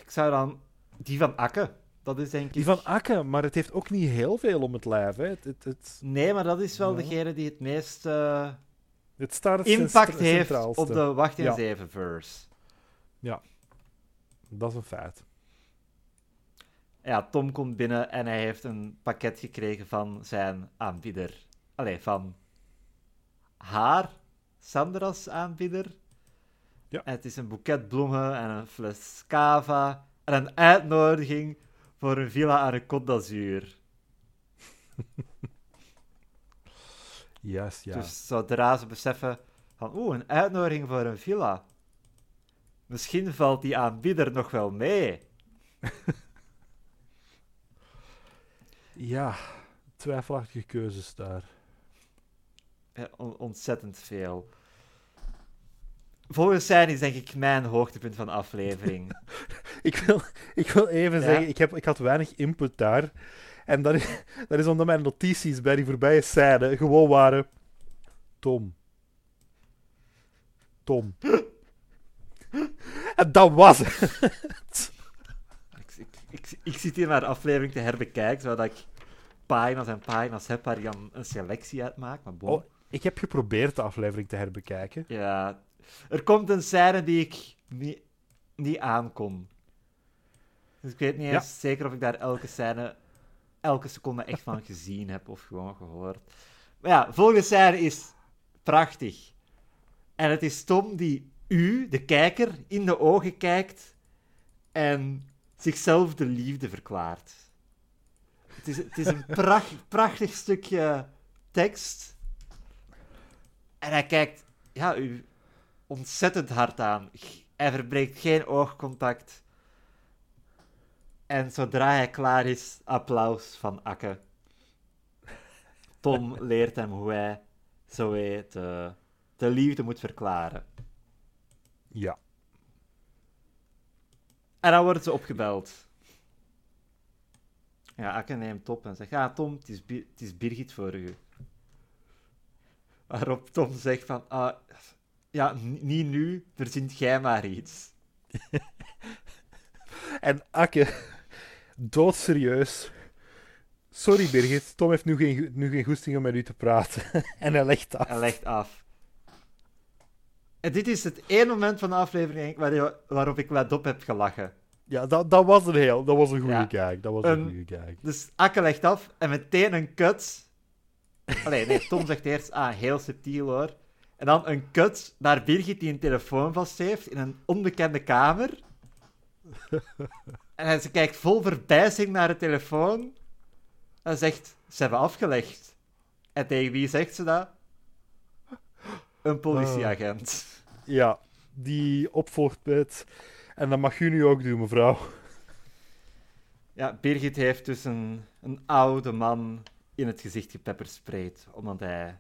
Ik zou dan... Die van Akke, dat is denk ik... Die van Akke, maar het heeft ook niet heel veel om het lijf. Hè. Het, het, het, Nee, maar dat is wel Ja. degene die het meest eh, het impact heeft op de Wacht in Ja. Zeven verse. Dat is een feit. Ja, Tom komt binnen en hij heeft een pakket gekregen van zijn aanbieder. Allee, van haar, Sandra's aanbieder. Ja. En het is een boeket bloemen en een fles cava en een uitnodiging voor een villa aan de Côte d'Azur. Juist, ja. Dus zodra ze beseffen van, oeh, een uitnodiging voor een villa. Misschien valt die aanbieder nog wel mee. Ja, twijfelachtige keuzes daar. Ja, on- ontzettend veel. Volgens zijn is denk ik mijn hoogtepunt van de aflevering. Ik wil, ik wil even Ja? zeggen, ik, heb, ik had weinig input daar. En dat is, dat is omdat mijn notities bij die voorbije scène gewoon waren... Tom. Tom. en dat was het. Ik, ik, zit hier naar de aflevering te herbekijken, zodat ik pagina's en pagina's heb waar ik dan een selectie uit maak. Maar bon. Oh, ik heb geprobeerd de aflevering te herbekijken. Ja, er komt een scène die ik niet, niet aankom. Dus ik weet niet Ja. eens zeker of ik daar elke scène, elke seconde echt van gezien heb of gewoon gehoord. Maar ja, volgende scène is prachtig. En het is Tom die u, de kijker, in de ogen kijkt en zichzelf de liefde verklaart. Het is, het is een pracht, prachtig stukje tekst. En hij kijkt ja, u ontzettend hard aan. Hij verbreekt geen oogcontact. En zodra hij klaar is, applaus van Akke. Tom leert hem hoe hij zo de, de liefde moet verklaren. Ja. En dan worden ze opgebeld. Ja, Akke neemt op en zegt: Ja, Tom, het is, Bi- het is Birgit voor u. Waarop Tom zegt: van, ah, Ja, niet nu, verzint jij maar iets. En Akke, doodserieus. Sorry Birgit, Tom heeft nu geen, nu geen goesting om met u te praten. en hij legt af. Hij legt af. En dit is het één moment van de aflevering waar- waarop ik wat op heb gelachen. Ja, dat, dat was een heel, dat was een goede Ja. kijk. Dat was een Een- goede kijk. Dus Akke legt af en meteen een kut. Allee, nee, Tom zegt eerst, ah, heel subtiel hoor. En dan een kut naar Birgit die een telefoon vast heeft in een onbekende kamer. En ze kijkt vol verbijzing naar de telefoon. En zegt, ze hebben afgelegd. En tegen wie zegt ze dat? Een politieagent. Ja, die opvolgt met... En dat mag u nu ook doen, mevrouw. Ja, Birgit heeft dus een, een oude man in het gezicht gepeppersprayed, omdat hij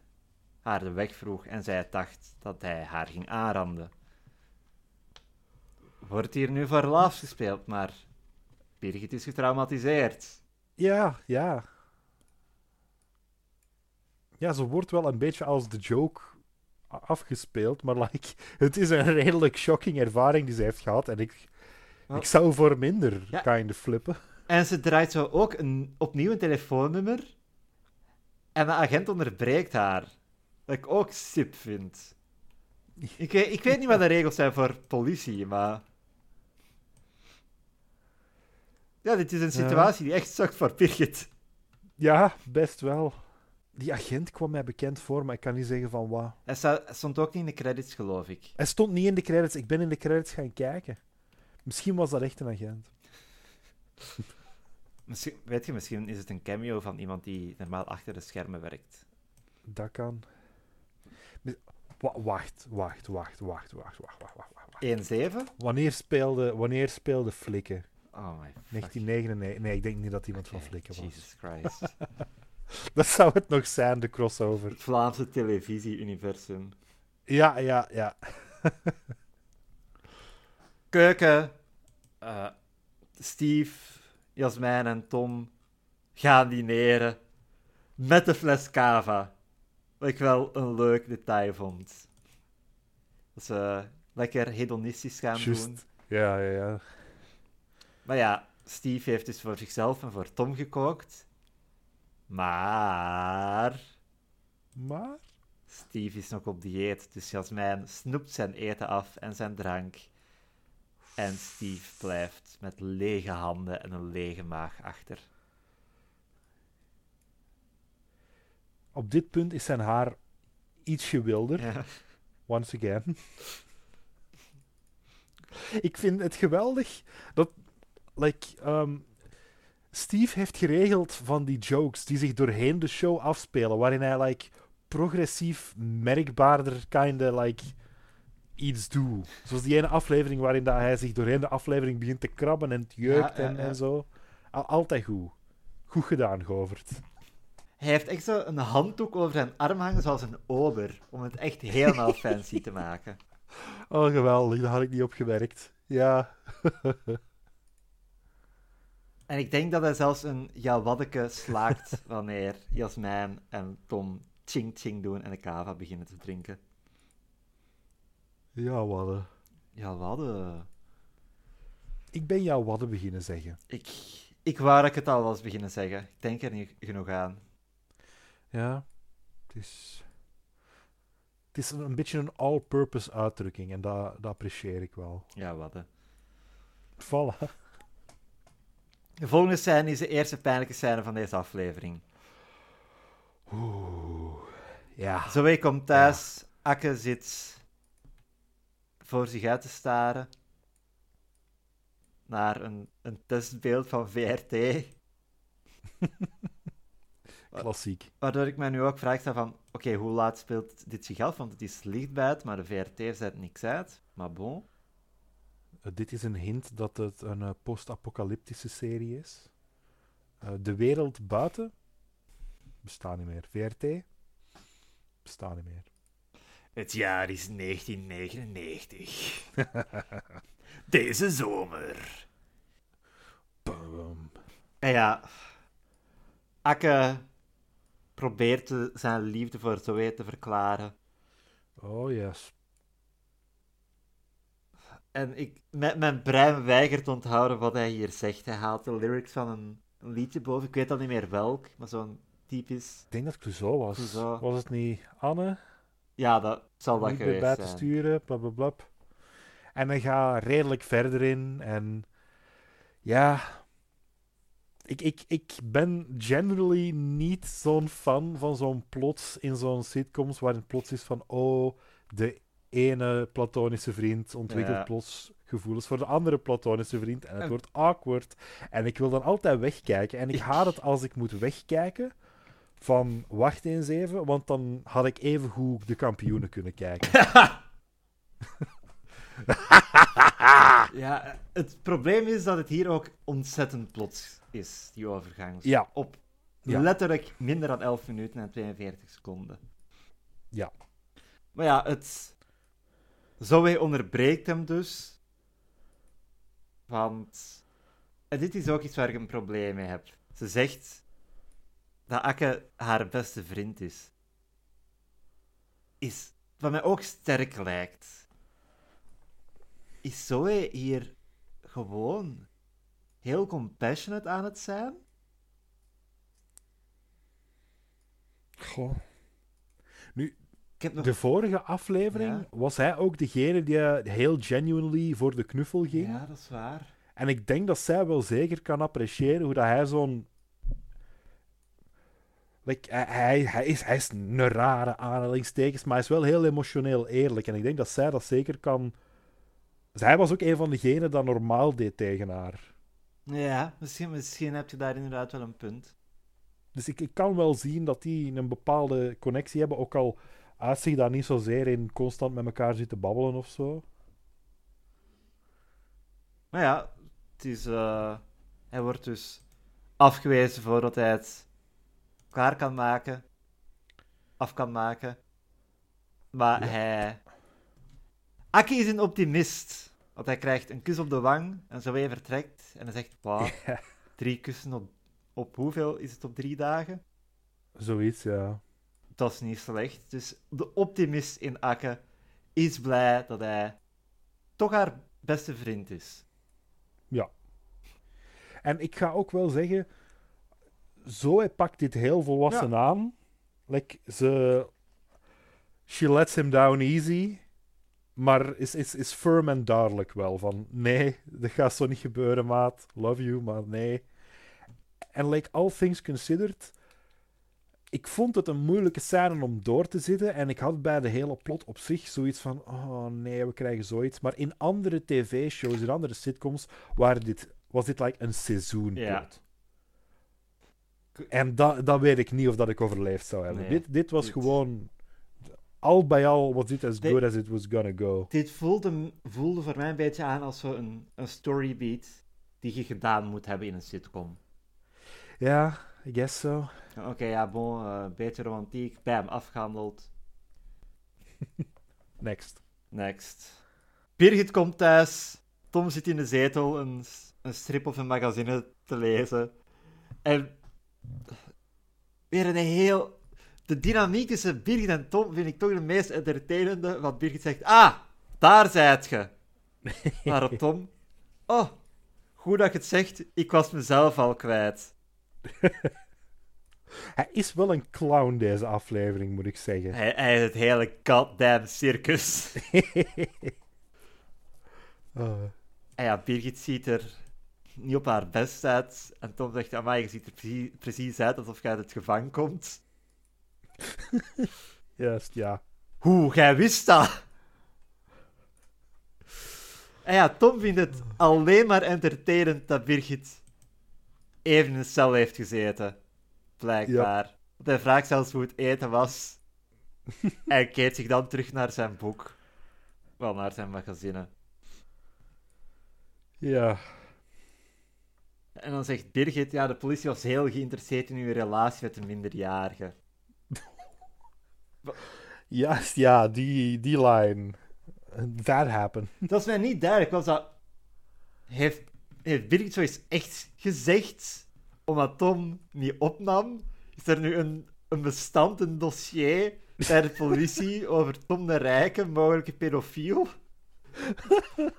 haar de weg vroeg en zij dacht dat hij haar ging aanranden. Wordt hier nu voor laughs gespeeld, maar Birgit is getraumatiseerd. Ja, ja. ja, ze wordt wel een beetje als de joke afgespeeld, maar like, het is een redelijk shocking ervaring die ze heeft gehad. En ik, ik zou voor minder Ja. kind of flippen. En ze draait zo ook een, opnieuw een telefoonnummer. En de agent onderbreekt haar. Wat ik ook sip vind. Ik weet, ik weet niet wat de regels zijn voor politie, maar... Ja, dit is een situatie die echt sukt voor Birgit. Ja, best wel die agent kwam mij bekend voor, maar ik kan niet zeggen van wat. Hij stond ook niet in de credits, geloof ik. Hij stond niet in de credits. Ik ben in de credits gaan kijken. Misschien was dat echt een agent. misschien, weet je, misschien is het een cameo van iemand die normaal achter de schermen werkt. Dat kan. Wacht, wacht, wacht, wacht, wacht, wacht, wacht, wacht. wacht. 1-7? Wanneer speelde, wanneer speelde Flikken? Oh my 1999. Nee, ik denk niet dat iemand van Flikken was. Jesus Christ. Dat zou het nog zijn, de crossover. Het Vlaamse televisie-universum. Ja, ja, ja. Keuken. eh, Steve, Jasmijn en Tom gaan dineren met de fles cava. Wat ik wel een leuk detail vond. Dat ze lekker hedonistisch gaan doen. Juist. Ja, ja, ja. Maar ja, Steve heeft dus voor zichzelf en voor Tom gekookt. Maar Maar... Steve is nog op dieet, dus Jasmijn snoept zijn eten af en zijn drank. En Steve blijft met lege handen en een lege maag achter. Op dit punt is zijn haar ietsje wilder. Ja. Once again. ik vind het geweldig dat like, um, Steve heeft geregeld van die jokes die zich doorheen de show afspelen, waarin hij like, progressief merkbaarder kinda like, iets doet. Zoals die ene aflevering waarin dat hij zich doorheen de aflevering begint te krabben en het jeukt Ja, ja, en, ja. en zo. Al- altijd goed. Goed gedaan, Govert. Hij heeft echt zo een handdoek over zijn arm hangen, zoals een ober, om het echt helemaal fancy te maken. Oh, geweldig. Daar had ik niet op gewerkt. Ja. En ik denk dat hij zelfs een ja waddeke slaakt wanneer Jasmijn en Tom ching ching doen en de kava beginnen te drinken. Ja, wadden. Ja, wadden. Ik ben jou wadden beginnen zeggen. Ik, ik wou dat ik het al was beginnen zeggen. Ik denk er niet genoeg aan. Ja. Het is... Het is een, een beetje een all-purpose uitdrukking en dat, dat apprecieer ik wel. Ja, wadden. Voilà. De volgende scène is de eerste pijnlijke scène van deze aflevering. Oeh. Ja. Zoe komt thuis, Akke zit voor zich uit te staren naar een, een testbeeld van VRT. Klassiek. Waardoor ik mij nu ook vraag sta van, oké, hoe laat speelt dit zich af? Want het is licht buiten, maar de VRT zet niks uit. Maar bon. Eh, dit is een hint dat het een eh, post-apocalyptische serie is. Eh, de wereld buiten bestaat niet meer. VRT bestaat niet meer. Het jaar is 1999. Deze zomer. Bam. En ja, Akke probeert zijn liefde voor Zoe te verklaren. Oh yes. En ik, mijn, mijn brein weigert te onthouden wat hij hier zegt. Hij haalt de lyrics van een, een liedje boven. Ik weet al niet meer welk, maar zo'n typisch... Ik denk dat Clouseau was. Clouseau. Was het niet Anne? Ja, dat zal dat niet geweest bij te zijn. sturen, blablabla. En dan gaat redelijk verder in. En ja, ik, ik, ik ben generally niet zo'n fan van zo'n plots in zo'n sitcoms waarin het plots is van oh, de ene platonische vriend ontwikkelt Ja. plots gevoelens voor de andere platonische vriend en het En- wordt awkward. En ik wil dan altijd wegkijken. En ik haat het als ik moet wegkijken van wacht eens even, want dan had ik even goed de kampioenen kunnen kijken. Ja, het probleem is dat het hier ook ontzettend plots is, die overgang. Ja. Op Ja. letterlijk minder dan 11 minuten en 42 seconden. Ja. Maar ja, het... Zoe onderbreekt hem dus. Want... En dit is ook iets waar ik een probleem mee heb. Ze zegt dat Akke haar beste vriend is. is, wat mij ook sterk lijkt, is Zoe hier gewoon heel compassionate aan het zijn. Goh. Nog... de vorige aflevering Ja. was hij ook degene die heel genuinely voor de knuffel ging. Ja, dat is waar. En ik denk dat zij wel zeker kan appreciëren hoe dat hij zo'n. Like, hij, hij, hij, is, hij is een rare aanhalingstekens, maar hij is wel heel emotioneel eerlijk. En ik denk dat zij dat zeker kan. Zij was ook een van degenen dat normaal deed tegen haar. Ja, misschien, misschien heb je daar inderdaad wel een punt. Dus ik, ik kan wel zien dat die een bepaalde connectie hebben, ook al uitzicht dat niet zozeer in constant met elkaar zitten babbelen of zo. Maar ja, het is, eh, hij wordt dus afgewezen voordat hij het klaar kan maken. Af kan maken. Maar Ja. hij... Aki is een optimist. Want hij krijgt een kus op de wang en zo weer vertrekt. En hij zegt, wauw, Ja. drie kussen op, op hoeveel is het op drie dagen? Zoiets, ja. Dat is niet slecht. Dus de optimist in Akke is blij dat hij toch haar beste vriend is. En ik ga ook wel zeggen, Zoe pakt dit heel volwassen aan. Like, ze... She lets him down easy. Maar is, is, is firm en duidelijk wel. Van, nee, dat gaat zo niet gebeuren, maat. Love you, maar nee. En like, all things considered... Ik vond het een moeilijke scène om door te zitten. En ik had bij de hele plot op zich zoiets van... Oh nee, we krijgen zoiets. Maar in andere tv-shows, in andere sitcoms... Waren dit, was dit like een seizoenplot. Ja. En dat, dat weet ik niet of dat ik overleefd zou hebben. Nee, dit, dit was dit- gewoon... Al bij al was dit as Dit- good as it was gonna go. Dit voelde, voelde voor mij een beetje aan als zo een, een storybeat die je gedaan moet hebben in een sitcom. Ja, I guess so. Oké, ja, bon, een beetje romantiek, bam, afgehandeld. Next. Next. Birgit komt thuis. Tom zit in de zetel een, een strip of een magazine te lezen. En weer een heel... De dynamiek tussen Birgit en Tom vind ik toch de meest entertainende. Want Birgit zegt, ah, daar zijt je. Waarop Tom, oh, goed dat je het zegt, ik was mezelf al kwijt. Hij is wel een clown, deze aflevering, moet ik zeggen. Hij, hij is het hele goddamn circus. Oh. En ja, Birgit ziet er niet op haar best uit. En Tom zegt, amai, je ziet er precies, precies uit alsof je uit het gevangen komt. Juist, ja. Hoe, jij wist dat? En ja, Tom vindt het alleen maar entertainend dat Birgit even in de cel heeft gezeten. Blijkbaar. Want hij vraagt zelfs hoe het eten was. en keert zich dan terug naar zijn boek. Wel, naar zijn magazine. Ja. En dan zegt Birgit, ja, de politie was heel geïnteresseerd in uw relatie met een minderjarige. Juist, ja, die, die line. That happened. Dat is mij niet duidelijk. Was dat... Heeft, heeft Birgit zoiets echt gezegd, omdat Tom niet opnam? Is er nu een, een bestand, een dossier bij de politie over Tom de Rijke, mogelijke pedofiel?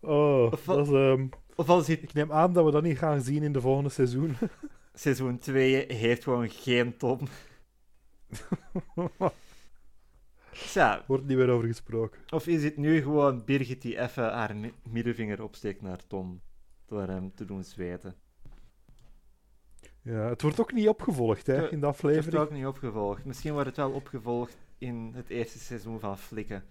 Oh, Of dat is, ehm, Of als dit ik neem aan dat we dat niet gaan zien in de volgende seizoen. seizoen 2 heeft gewoon geen Tom. Ja, Wordt niet meer over gesproken. Of is het nu gewoon Birgit die even haar mi- middelvinger opsteekt naar Tom door hem te doen zweten? Ja, het wordt ook niet opgevolgd hè, in de Ik heb het aflevering. ook niet opgevolgd. Misschien wordt het wel opgevolgd in het eerste seizoen van Flikken.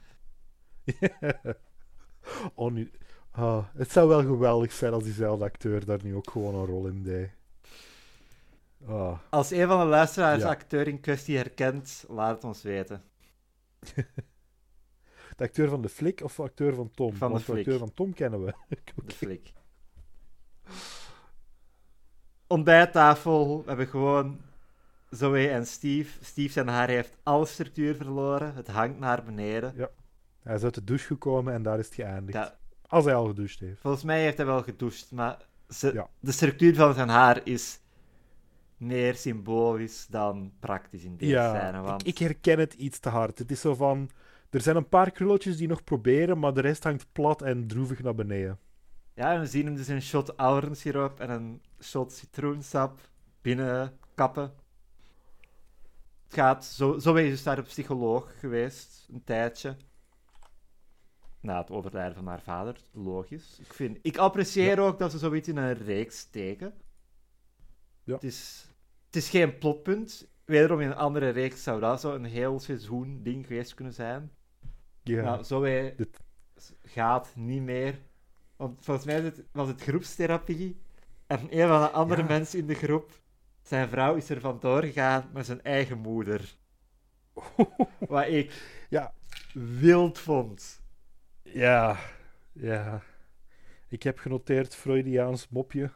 oh, nu... ah, het zou wel geweldig zijn als diezelfde acteur daar nu ook gewoon een rol in deed. Ah, Als een van de luisteraars Ja. acteur in kwestie herkent, laat het ons weten. de acteur van de flik of de acteur van Tom? Van de Want de flik. acteur van Tom kennen we. De flik. Ontbijttafel. We hebben gewoon Zoe en Steve. Steve zijn haar heeft alle structuur verloren. Het hangt naar beneden. Hij is uit de douche gekomen en daar is het geëindigd. Ja, Als hij al gedoucht heeft. Volgens mij heeft hij wel gedoucht, maar ze- Ja. de structuur van zijn haar is meer symbolisch dan praktisch in deze Ja, scène. Want ik, ik herken het iets te hard. Het is zo van... Er zijn een paar krulletjes die nog proberen, maar de rest hangt plat en droevig naar beneden. Ja, en we zien hem dus een shot aurensiroop en een shot citroensap binnen kappen. Het gaat, zo, zo is dus daar een psycholoog geweest, een tijdje. Na het overlijden van haar vader, logisch. Ik, vind, ik apprecieer ook dat ze zoiets in een reeks steken. Ja. Het, is, het is geen plotpunt. Wederom in een andere reeks zou dat zo een heel seizoen ding geweest kunnen zijn. Ja. Nou, zo wij Dit- gaat niet meer. Want volgens mij het- was het groepstherapie. En een van de andere Ja. mensen in de groep, zijn vrouw is er vandoor gegaan met zijn eigen moeder. Wat ik Ja. wild vond. Ja. Ja. Ik heb genoteerd Freudiaans mopje.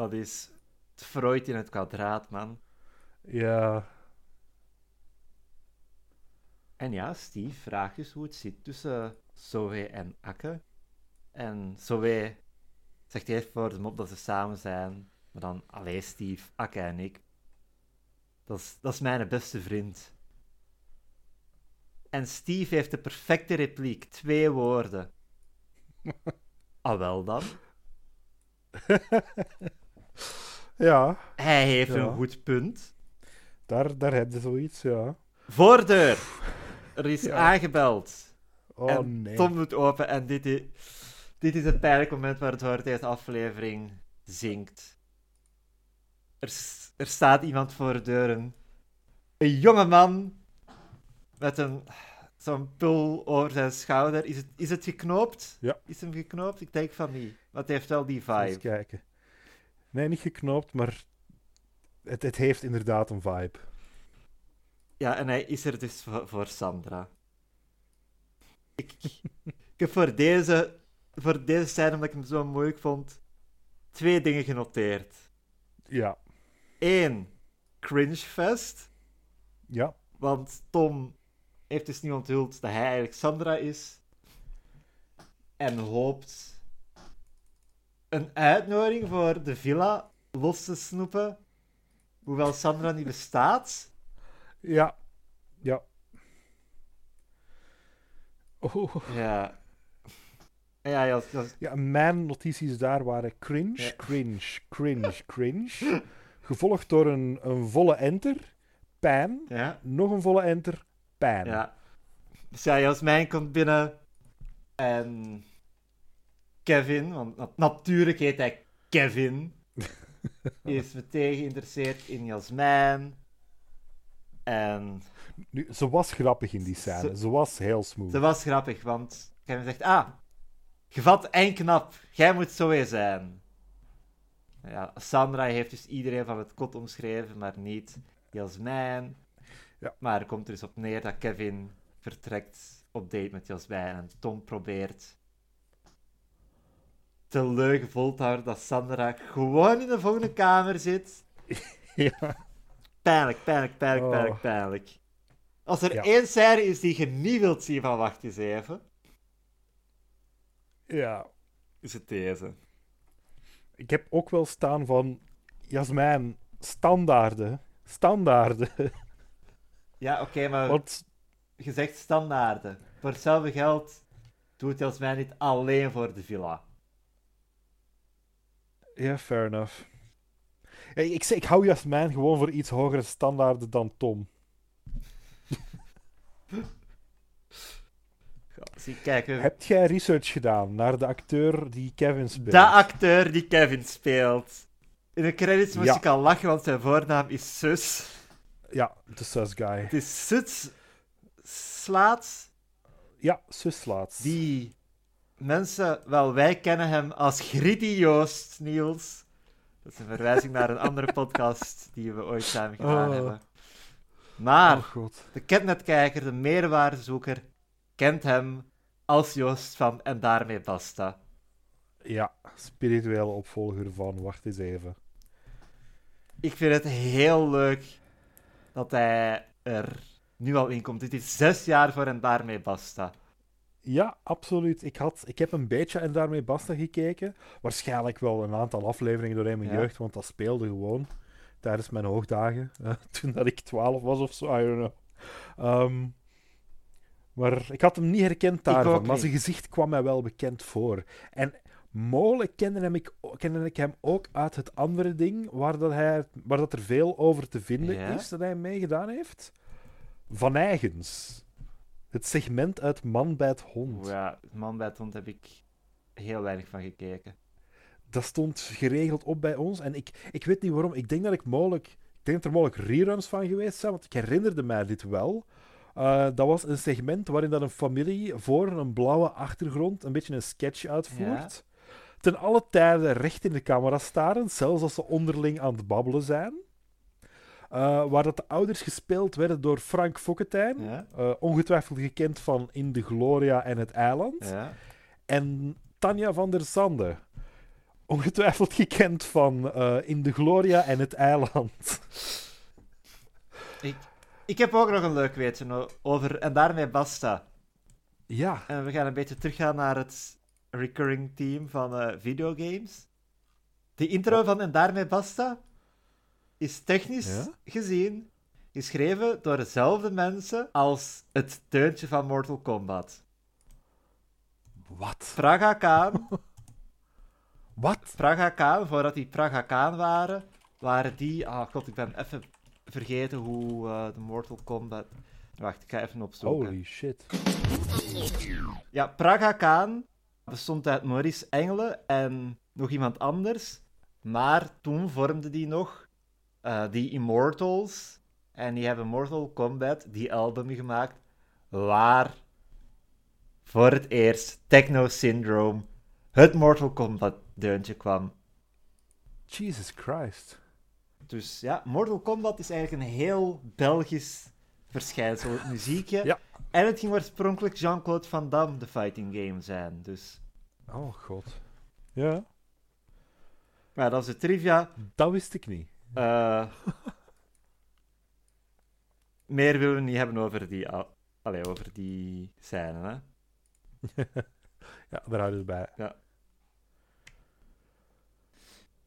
Dat is het Freud in het kwadraat, man. Ja. En ja, Steve vraagt dus hoe het zit tussen Zoe en Akke. En Zoe zegt eerst voor de mop dat ze samen zijn. Maar dan, allee Steve, Akke en ik. Dat is, dat is mijn beste vriend. En Steve heeft de perfecte repliek. Twee woorden. ah, wel dan. Ja. Hij heeft Ja. een goed punt. Daar, daar heb je zoiets, ja. Voordeur. Er is Ja. aangebeld. Oh en nee. Tom doet open en dit is, dit is het pijnlijk moment waardoor deze aflevering zinkt. Er, er staat iemand voor de deuren. Een jonge man met een, zo'n pul over zijn schouder. Is het, is het geknoopt? Ja. Is hem geknoopt? Ik denk van niet. Maar het heeft wel die Eens vibe. kijken. Nee, niet geknoopt, maar het, het heeft inderdaad een vibe. Ja, en hij is er dus voor, voor Sandra. Ik, ik heb voor deze, voor deze scène, omdat ik hem zo moeilijk vond, twee dingen genoteerd. Ja. Eén, cringefest. Ja. Want Tom heeft dus niet onthuld dat hij eigenlijk Sandra is. En hoopt een uitnodiging voor de villa los te snoepen. Hoewel Sandra niet bestaat. Ja. Ja. Oh. Ja. Ja, ja, ja, Ja, mijn notities daar waren cringe, Ja. cringe, cringe, cringe. Gevolgd door een, een volle enter, pijn, ja. nog een volle enter, pijn. Ja. Dus ja, Jasmijn komt binnen. En Kevin, want na- natuurlijk heet hij Kevin, is meteen geïnteresseerd in Jasmijn. En Nu, ze was grappig in die scène. Ze- Ze was heel smooth. dat was grappig, want Kevin zegt: Ah, gevat en knap, jij moet zo weer zijn. Ja, Sandra heeft dus iedereen van het kot omschreven, maar niet Jasmijn. Ja. Maar er komt er dus op neer dat Kevin vertrekt op date met Jasmijn en Tom probeert te vol te houden dat Sandra gewoon in de volgende kamer zit. ja. Pijnlijk, pijnlijk, pijnlijk, Oh. pijnlijk, pijnlijk. Als er Ja. één scène is die je niet wilt zien van wacht eens even, ja. is het deze. Ik heb ook wel staan van Jasmijn, standaarden. Standaarden. Ja, oké, maar Want je zegt standaarden. Voor hetzelfde geld doet Jasmijn niet alleen voor de villa. Ja, fair enough. Ja, ik, zeg, ik hou Jasmijn gewoon voor iets hogere standaarden dan Tom. Zie, kijk, we- Heb jij research gedaan naar de acteur die Kevin speelt? de acteur die Kevin speelt. In de credits moest Ja. ik al lachen, want zijn voornaam is Sus. Ja, de sus guy. Het is Sus Slaats, Ja, Suslaats. die mensen, wel, wij kennen hem als Gritty Joost, Niels. Dat is een verwijzing naar een andere podcast die we ooit samen gedaan Oh. hebben. Maar Oh god. de ketnetkijker, de meerwaardezoeker, kent hem als Joost van En daarmee basta. Ja, spirituele opvolger van Wacht eens even. Ik vind het heel leuk dat hij er nu al in komt. Dit is zes jaar voor En daarmee basta. Ja, absoluut. Ik, had, ik heb een beetje en daarmee basta gekeken. Waarschijnlijk wel een aantal afleveringen doorheen mijn Ja. jeugd, want dat speelde gewoon. tijdens mijn hoogdagen, eh, toen dat ik 12 was of zo, I don't know. Ehm, maar ik had hem niet herkend daarvan, maar zijn gezicht kwam mij wel bekend voor. En mogelijk kende, hem ik, kende ik hem ook uit het andere ding, waar, dat hij, waar dat er veel over te vinden Ja? is, dat hij meegedaan heeft. Van Eigens. Het segment uit Man bij het Hond. Ja, Man bij het Hond heb ik heel weinig van gekeken. dat stond geregeld op bij ons. En ik, ik weet niet waarom. Ik denk dat ik mogelijk. Ik denk dat er mogelijk reruns van geweest zijn, want ik herinnerde mij dit wel. Eh, dat was een segment waarin dat een familie voor een blauwe achtergrond een beetje een sketch uitvoert. Ten alle tijde recht in de camera staren, zelfs als ze onderling aan het babbelen zijn. Eh, waar dat de ouders gespeeld werden door Frank Fokketijn, Ja? eh, ongetwijfeld gekend van In de Gloria en het Eiland. Ja? En Tanja van der Zande. Ongetwijfeld gekend van eh, In de Gloria en het Eiland. Ik, ik heb ook nog een leuk weetje no- over, en daarmee basta. Ja. En we gaan een beetje teruggaan naar het recurring team van videogames. De intro van En daarmee basta is technisch Ja? gezien geschreven door dezelfde mensen als het deuntje van Mortal Kombat. Wat? Praga Khan, Wat? Praga Khan, voordat die Praga Khan waren, waren die... Ah, god, ik ben even vergeten hoe eh, de Mortal Kombat... Wacht, ik ga even opzoeken. Holy shit. Ja, Praga Khan bestond uit Maurice Engelen en nog iemand anders. Maar toen vormden die nog die Immortals. En die hebben Mortal Kombat, die album gemaakt, waar voor het eerst Techno Syndrome, het Mortal Kombat deuntje kwam. Jesus Christ. Dus ja, Mortal Kombat is eigenlijk een heel Belgisch verschijnsel, het muziekje. Ja. En het ging oorspronkelijk Jean-Claude Van Damme, de fighting game, zijn. Dus Oh god. Ja, Maar dat is de trivia. dat wist ik niet. Eh, meer willen we niet hebben over die, al- allee, over die scène. Hè? Ja, daar houden we bij.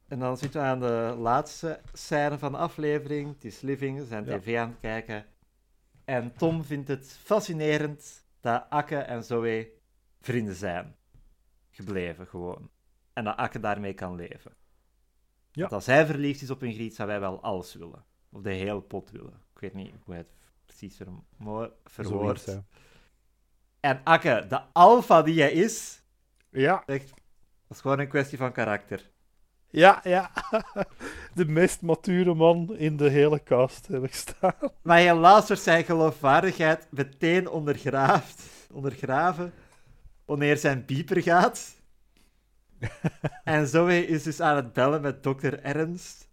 En dan zitten we aan de laatste scène van de aflevering. Het is Living, ze zijn Ja. tv aan het kijken. En Tom vindt het fascinerend dat Akke en Zoe vrienden zijn. Gebleven gewoon. En dat Akke daarmee kan leven. Ja. Want als hij verliefd is op Ingrid, zou wij wel alles willen. Of de hele pot willen. Ik weet niet hoe hij het precies. Zoiets, hè. En Akke, de alfa die hij is, Ja, echt, dat is gewoon een kwestie van karakter. ja, ja. De meest mature man in de hele cast heb ik staan. Maar helaas wordt zijn geloofwaardigheid meteen ondergraafd, ondergraven wanneer zijn pieper gaat. en Zoe is dus aan het bellen met dokter Ernst.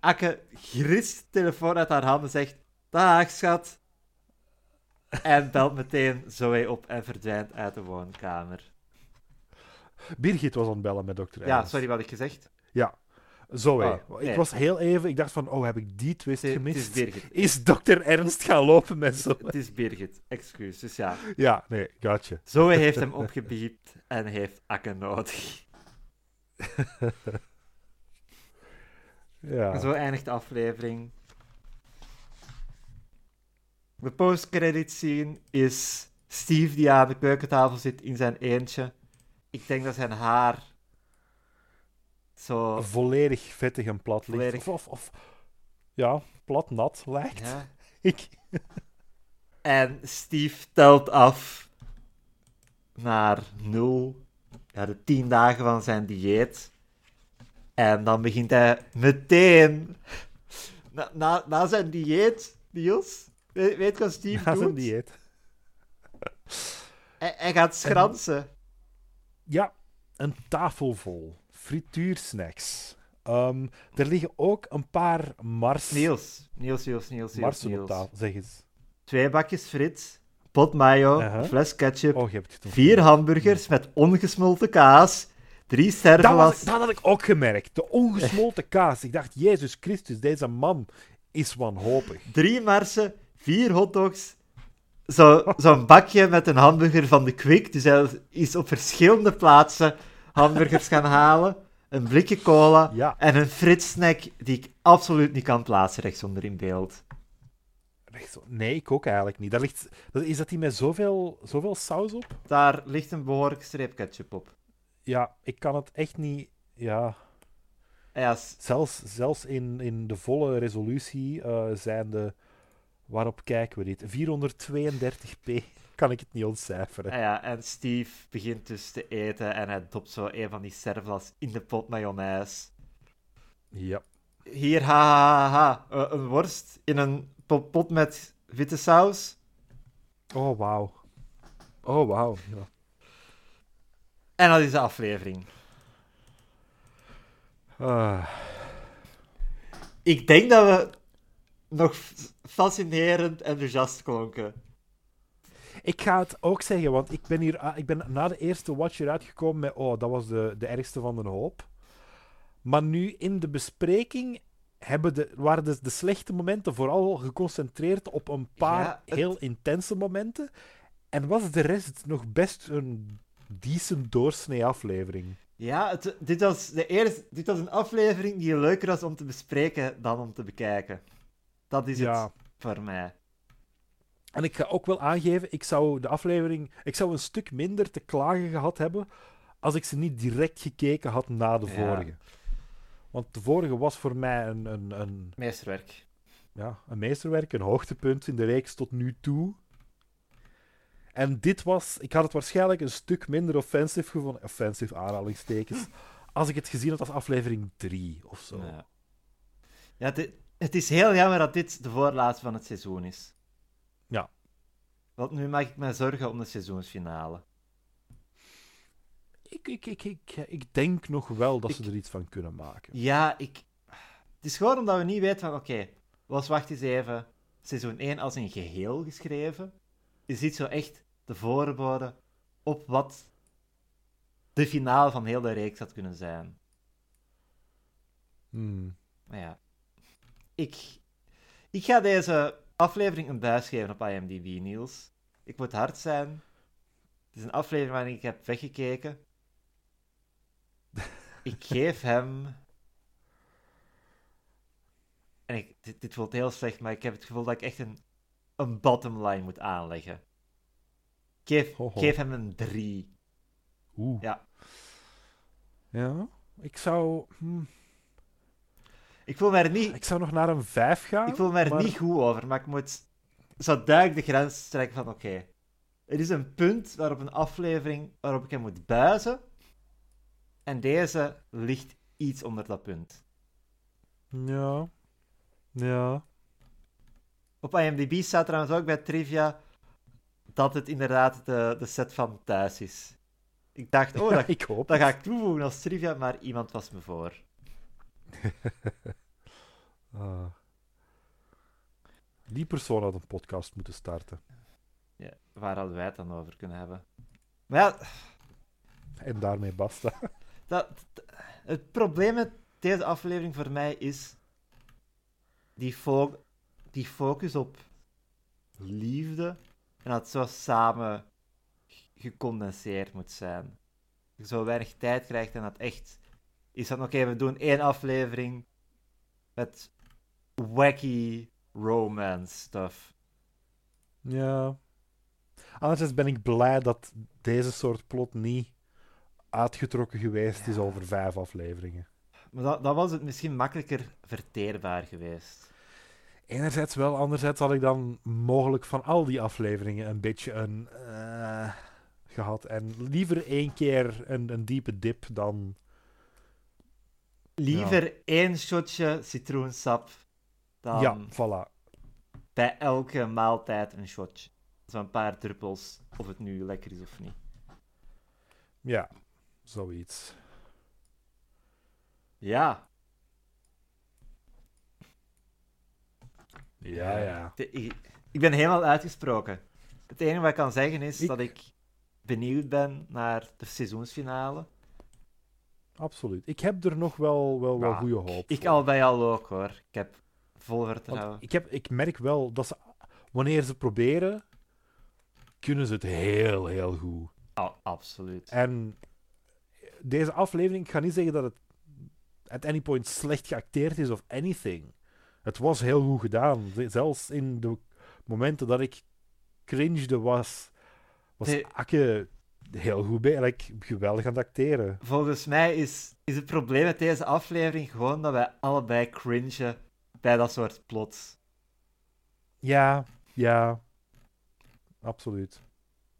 Akke grist de telefoon uit haar handen en zegt: Dag, schat. En belt meteen Zoe op en verdwijnt uit de woonkamer. Birgit was aan het bellen met dokter Ja, Ernst. sorry, wat ik gezegd? Zoe. Oh, ik nee. was heel even... Ik dacht van, oh, heb ik die twist Het is gemist? Birgit. Is dokter Ernst gaan lopen met Zoe? Het is Birgit, excuus. Dus ja, Ja, nee, gotcha. Zoe heeft hem opgebiept en heeft Akke nodig. Ja. Zo eindigt de aflevering. De postcredit scene is Steve die aan de keukentafel zit in zijn eentje. Ik denk dat zijn haar zo... Volledig vettig en plat ligt. Volledig. Of, of, of- ja, plat nat lijkt. Ja. Ik. En Steve telt af naar nul. Ja, de tien dagen van zijn dieet. En dan begint hij meteen... Na, na, na zijn dieet, Niels, weet, weet je wat Steve Na doet? zijn dieet. Hij, hij gaat schransen. Ja, een tafel vol frituursnacks. Ehm, er liggen ook een paar mars... Niels, Niels, Niels, Niels, Niels, marsen op Niels. tafel. Zeg eens. Twee bakjes frit, pot mayo, fles ketchup, Oh, je hebt het vier hamburgers met ongesmolten kaas, drie dat, was, dat had ik ook gemerkt. De ongesmolten kaas. Ik dacht, Jezus Christus, deze man is wanhopig. Drie marsen, vier hotdogs, zo- zo'n bakje met een hamburger van de Quick. Dus hij is op verschillende plaatsen hamburgers gaan halen. een blikje cola Ja. en een fritsnack die ik absoluut niet kan plaatsen rechtsonder in beeld. Nee, ik ook eigenlijk niet. Daar ligt, is dat die met zoveel, zoveel saus op? Daar ligt een behoorlijk streep ketchup op. Ja, ik kan het echt niet. Ja, s- zelfs, zelfs in, in de volle resolutie eh, zijn de. Waarop kijken we dit? 432p kan ik het niet ontcijferen. en ja, en Steve begint dus te eten en hij dopt zo een van die servlas in de pot mayonaise. Ja. Hier, ha, ha, ha, ha. Eh, een worst in een pot, met witte saus. Oh, wauw. Oh, wauw. Ja. En dat is de aflevering. Ah, Ik denk dat we nog fascinerend enthousiast klonken. Ik ga het ook zeggen, want ik ben, hier, ah, ik ben na de eerste watch eruit gekomen met. Oh, dat was de, de ergste van de hoop. Maar nu in de bespreking hebben de, waren de, de slechte momenten vooral geconcentreerd op een paar Ja, het- heel intense momenten. En was de rest nog best een decent doorsnee aflevering. Ja, het, dit, was de eerste, dit was een aflevering die leuker was om te bespreken dan om te bekijken. Dat is Ja. het voor mij. En ik ga ook wel aangeven, ik zou de aflevering, ik zou een stuk minder te klagen gehad hebben als ik ze niet direct gekeken had na de Ja. vorige. Want de vorige was voor mij een, een, een, Meesterwerk. ja, een meesterwerk, een hoogtepunt in de reeks tot nu toe. En dit was, ik had het waarschijnlijk een stuk minder offensive gevonden, offensive aanhalingstekens, als ik het gezien had als aflevering 3 of zo. Ja, ja het is heel jammer dat dit de voorlaatste van het seizoen is. Ja. Want nu maak ik me zorgen om de seizoensfinale. Ik, ik, ik, ik, ik denk nog wel dat ze er iets van kunnen maken. Ja, ik... Het is gewoon omdat we niet weten van, oké, was wacht eens even, seizoen 1 als een geheel geschreven? Is dit zo echt de voorbode op wat de finale van heel de reeks had kunnen zijn? Hmm. Maar ja, ik, ik ga deze aflevering een buis geven op IMDb, Niels. Ik moet hard zijn. Het is een aflevering waarin ik heb weggekeken. Ik geef hem. En ik, dit, dit voelt heel slecht, maar ik heb het gevoel dat ik echt een, een bottom line moet aanleggen. Ik geef, Ho, ho. geef hem een 3. Oeh. Ja. Ja, ik zou, hm, Ik voel me er niet, ik zou nog naar een 5 gaan. ik voel me er maar- niet goed over, maar ik moet zo duidelijk de grens strekken van oké. er is een punt waarop een aflevering waarop ik hem moet buizen. En deze ligt iets onder dat punt. Ja. Ja. Op IMDb staat trouwens ook bij trivia dat het inderdaad de, de set van thuis is. Ik dacht, oh, dat, ik hoop dat ga ik toevoegen als trivia, maar iemand was me voor. Ah. Die persoon had een podcast moeten starten. Ja, waar hadden wij het dan over kunnen hebben? Maar ja, En daarmee basta. dat, het probleem met deze aflevering voor mij is die, fo- die focus op liefde en dat het zo samen gecondenseerd moet zijn. Je zo weinig tijd krijgt en dat echt is van oké, we doen één aflevering met wacky romance stuff. Ja. Anderzijds ben ik blij dat deze soort plot niet uitgetrokken geweest is over vijf afleveringen. Maar dat, dat was het misschien makkelijker verteerbaar geweest. Enerzijds wel, anderzijds had ik dan mogelijk van al die afleveringen een beetje een eh, gehad. En liever één keer een, een diepe dip dan. Liever één shotje citroensap dan Ja, voilà. bij elke maaltijd een shotje. Zo'n paar druppels, of het nu lekker is of niet. Ja, zoiets. Ja, Ja, ja. ik, ik ben helemaal uitgesproken. Het enige wat ik kan zeggen is Ik- dat ik benieuwd ben naar de seizoensfinale. Absoluut. Ik heb er nog wel, wel, wel Ja, goede hoop. Ik voor. al bij al ook hoor. Ik heb vol Want vertrouwen. ik, heb, ik merk wel dat ze, wanneer ze proberen, kunnen ze het heel, heel goed. Oh, absoluut. En deze aflevering, ik ga niet zeggen dat het at any point slecht geacteerd is of anything. Het was heel goed gedaan. Zelfs in de momenten dat ik cringede was, was Nee. Akke heel goed bij. Like, geweldig aan het acteren. Volgens mij is, is het probleem met deze aflevering gewoon dat wij allebei cringen bij dat soort plots. Ja, ja. Absoluut.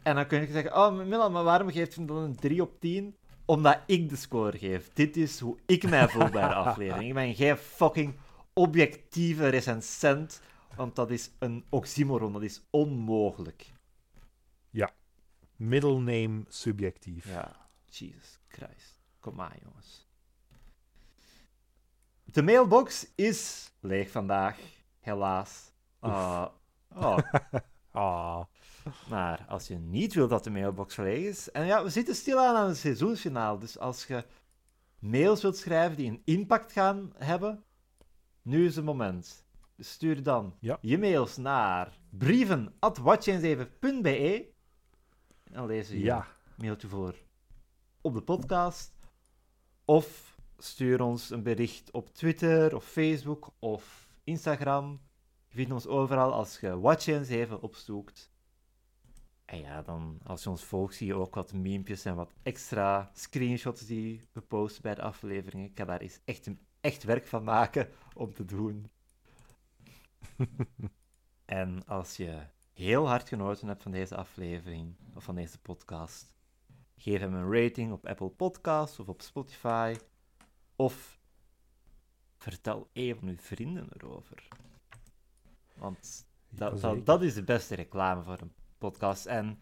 En dan kun je zeggen, oh Milan, maar waarom geeft je dan een 3 op 10? Omdat ik de score geef. Dit is hoe ik mij voel bij de aflevering. Ik ben geen fucking objectieve recensent, want dat is een oxymoron, dat is onmogelijk. Middle name subjectief. Ja, Jesus Christ. Kom maar, jongens. De mailbox is leeg vandaag, helaas. Ah, oh. Ah. Maar als je niet wilt dat de mailbox leeg is... En ja, we zitten stilaan aan het seizoensfinaal, dus als je mails wilt schrijven die een impact gaan hebben, nu is het moment. Dus stuur dan Ja. je mails naar brieven.watch7.be en dan lezen we je Ja. mailtje voor op de podcast. Of stuur ons een bericht op Twitter of Facebook of Instagram. Je vindt ons overal als je Watch7 opzoekt. En ja, dan als je ons volgt, zie je ook wat memepjes en wat extra screenshots die we posten bij de afleveringen. Ik ga daar eens echt, een, echt werk van maken om te doen. en als je heel hard genoten hebt van deze aflevering, of van deze podcast, geef hem een rating op Apple Podcasts of op Spotify. Of vertel een van uw vrienden erover. Want dat, dat is de beste reclame voor een podcast. En,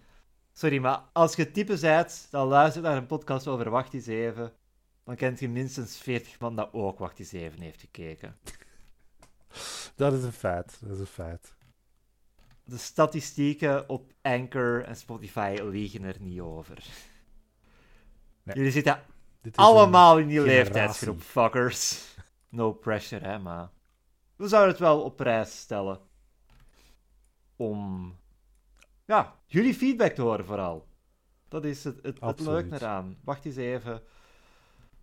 sorry, maar als je type bent, dan luistert naar een podcast over Wacht eens even, dan kent je minstens 40 man dat ook Wacht eens even heeft gekeken. Dat is een feit. Dat is een feit. De statistieken op Anchor en Spotify liegen er niet over. Nee. Jullie zitten allemaal in die generatie. leeftijdsgroep, fuckers. No pressure, hè, maar... We zouden het wel op prijs stellen. Om... Ja, jullie feedback te horen vooral. Dat is het, het, het leuke eraan. Wacht eens even.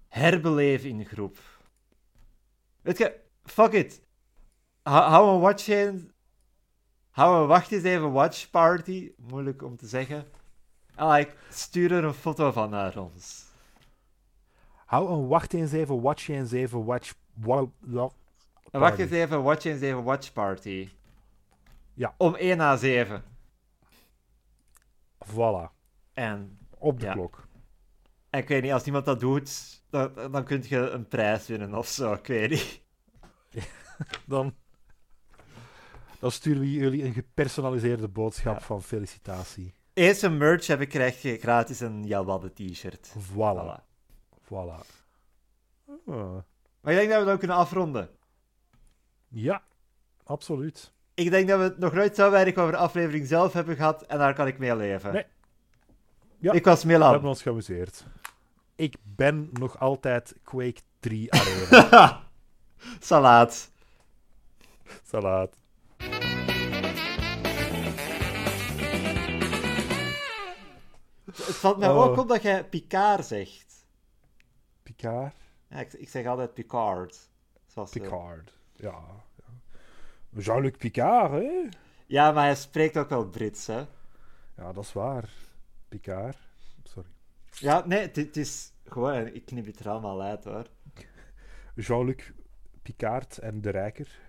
Herbeleven in de groep. Weet je, fuck it. Hou hou een watch in. Hou een wacht eens even watch party. Moeilijk om te zeggen. En like, stuur er een foto van naar ons. Hou een wacht eens even, watch eens even, watch. Wa- wacht eens even, watch eens even watch party. Ja. Om 1 na 7. Voilà. En, Op de Ja. klok. en ik weet niet, als iemand dat doet, dan, dan kun je een prijs winnen of zo. Ik weet niet. Dan, dan sturen we jullie een gepersonaliseerde boodschap Ja. van felicitatie. Eerste merch heb ik krijg je gratis een Jawadde t-shirt. Voilà. Voilà. Voilà. Ah. Maar ik denk dat we dan kunnen afronden. Ja, absoluut. Ik denk dat we het nog nooit zo weinig over de aflevering zelf hebben gehad en daar kan ik mee leven. Nee. Ja. Ik was We Milan. hebben ons geamuseerd. Ik ben nog altijd Quake 3 Arena. Salaat. Salaat. Het valt mij Oh. ook op dat jij Picard zegt. Picard? Ja, ik, ik zeg altijd Picard. Zoals de- Picard. Ja. ja. Jean-Luc Picard, hè? Ja, maar hij spreekt ook wel Brits, hè? Ja, dat is waar. Picard. Sorry. Ja, nee, het is gewoon... Ik knip het er allemaal uit, hoor. Jean-Luc Picard en de Rijker.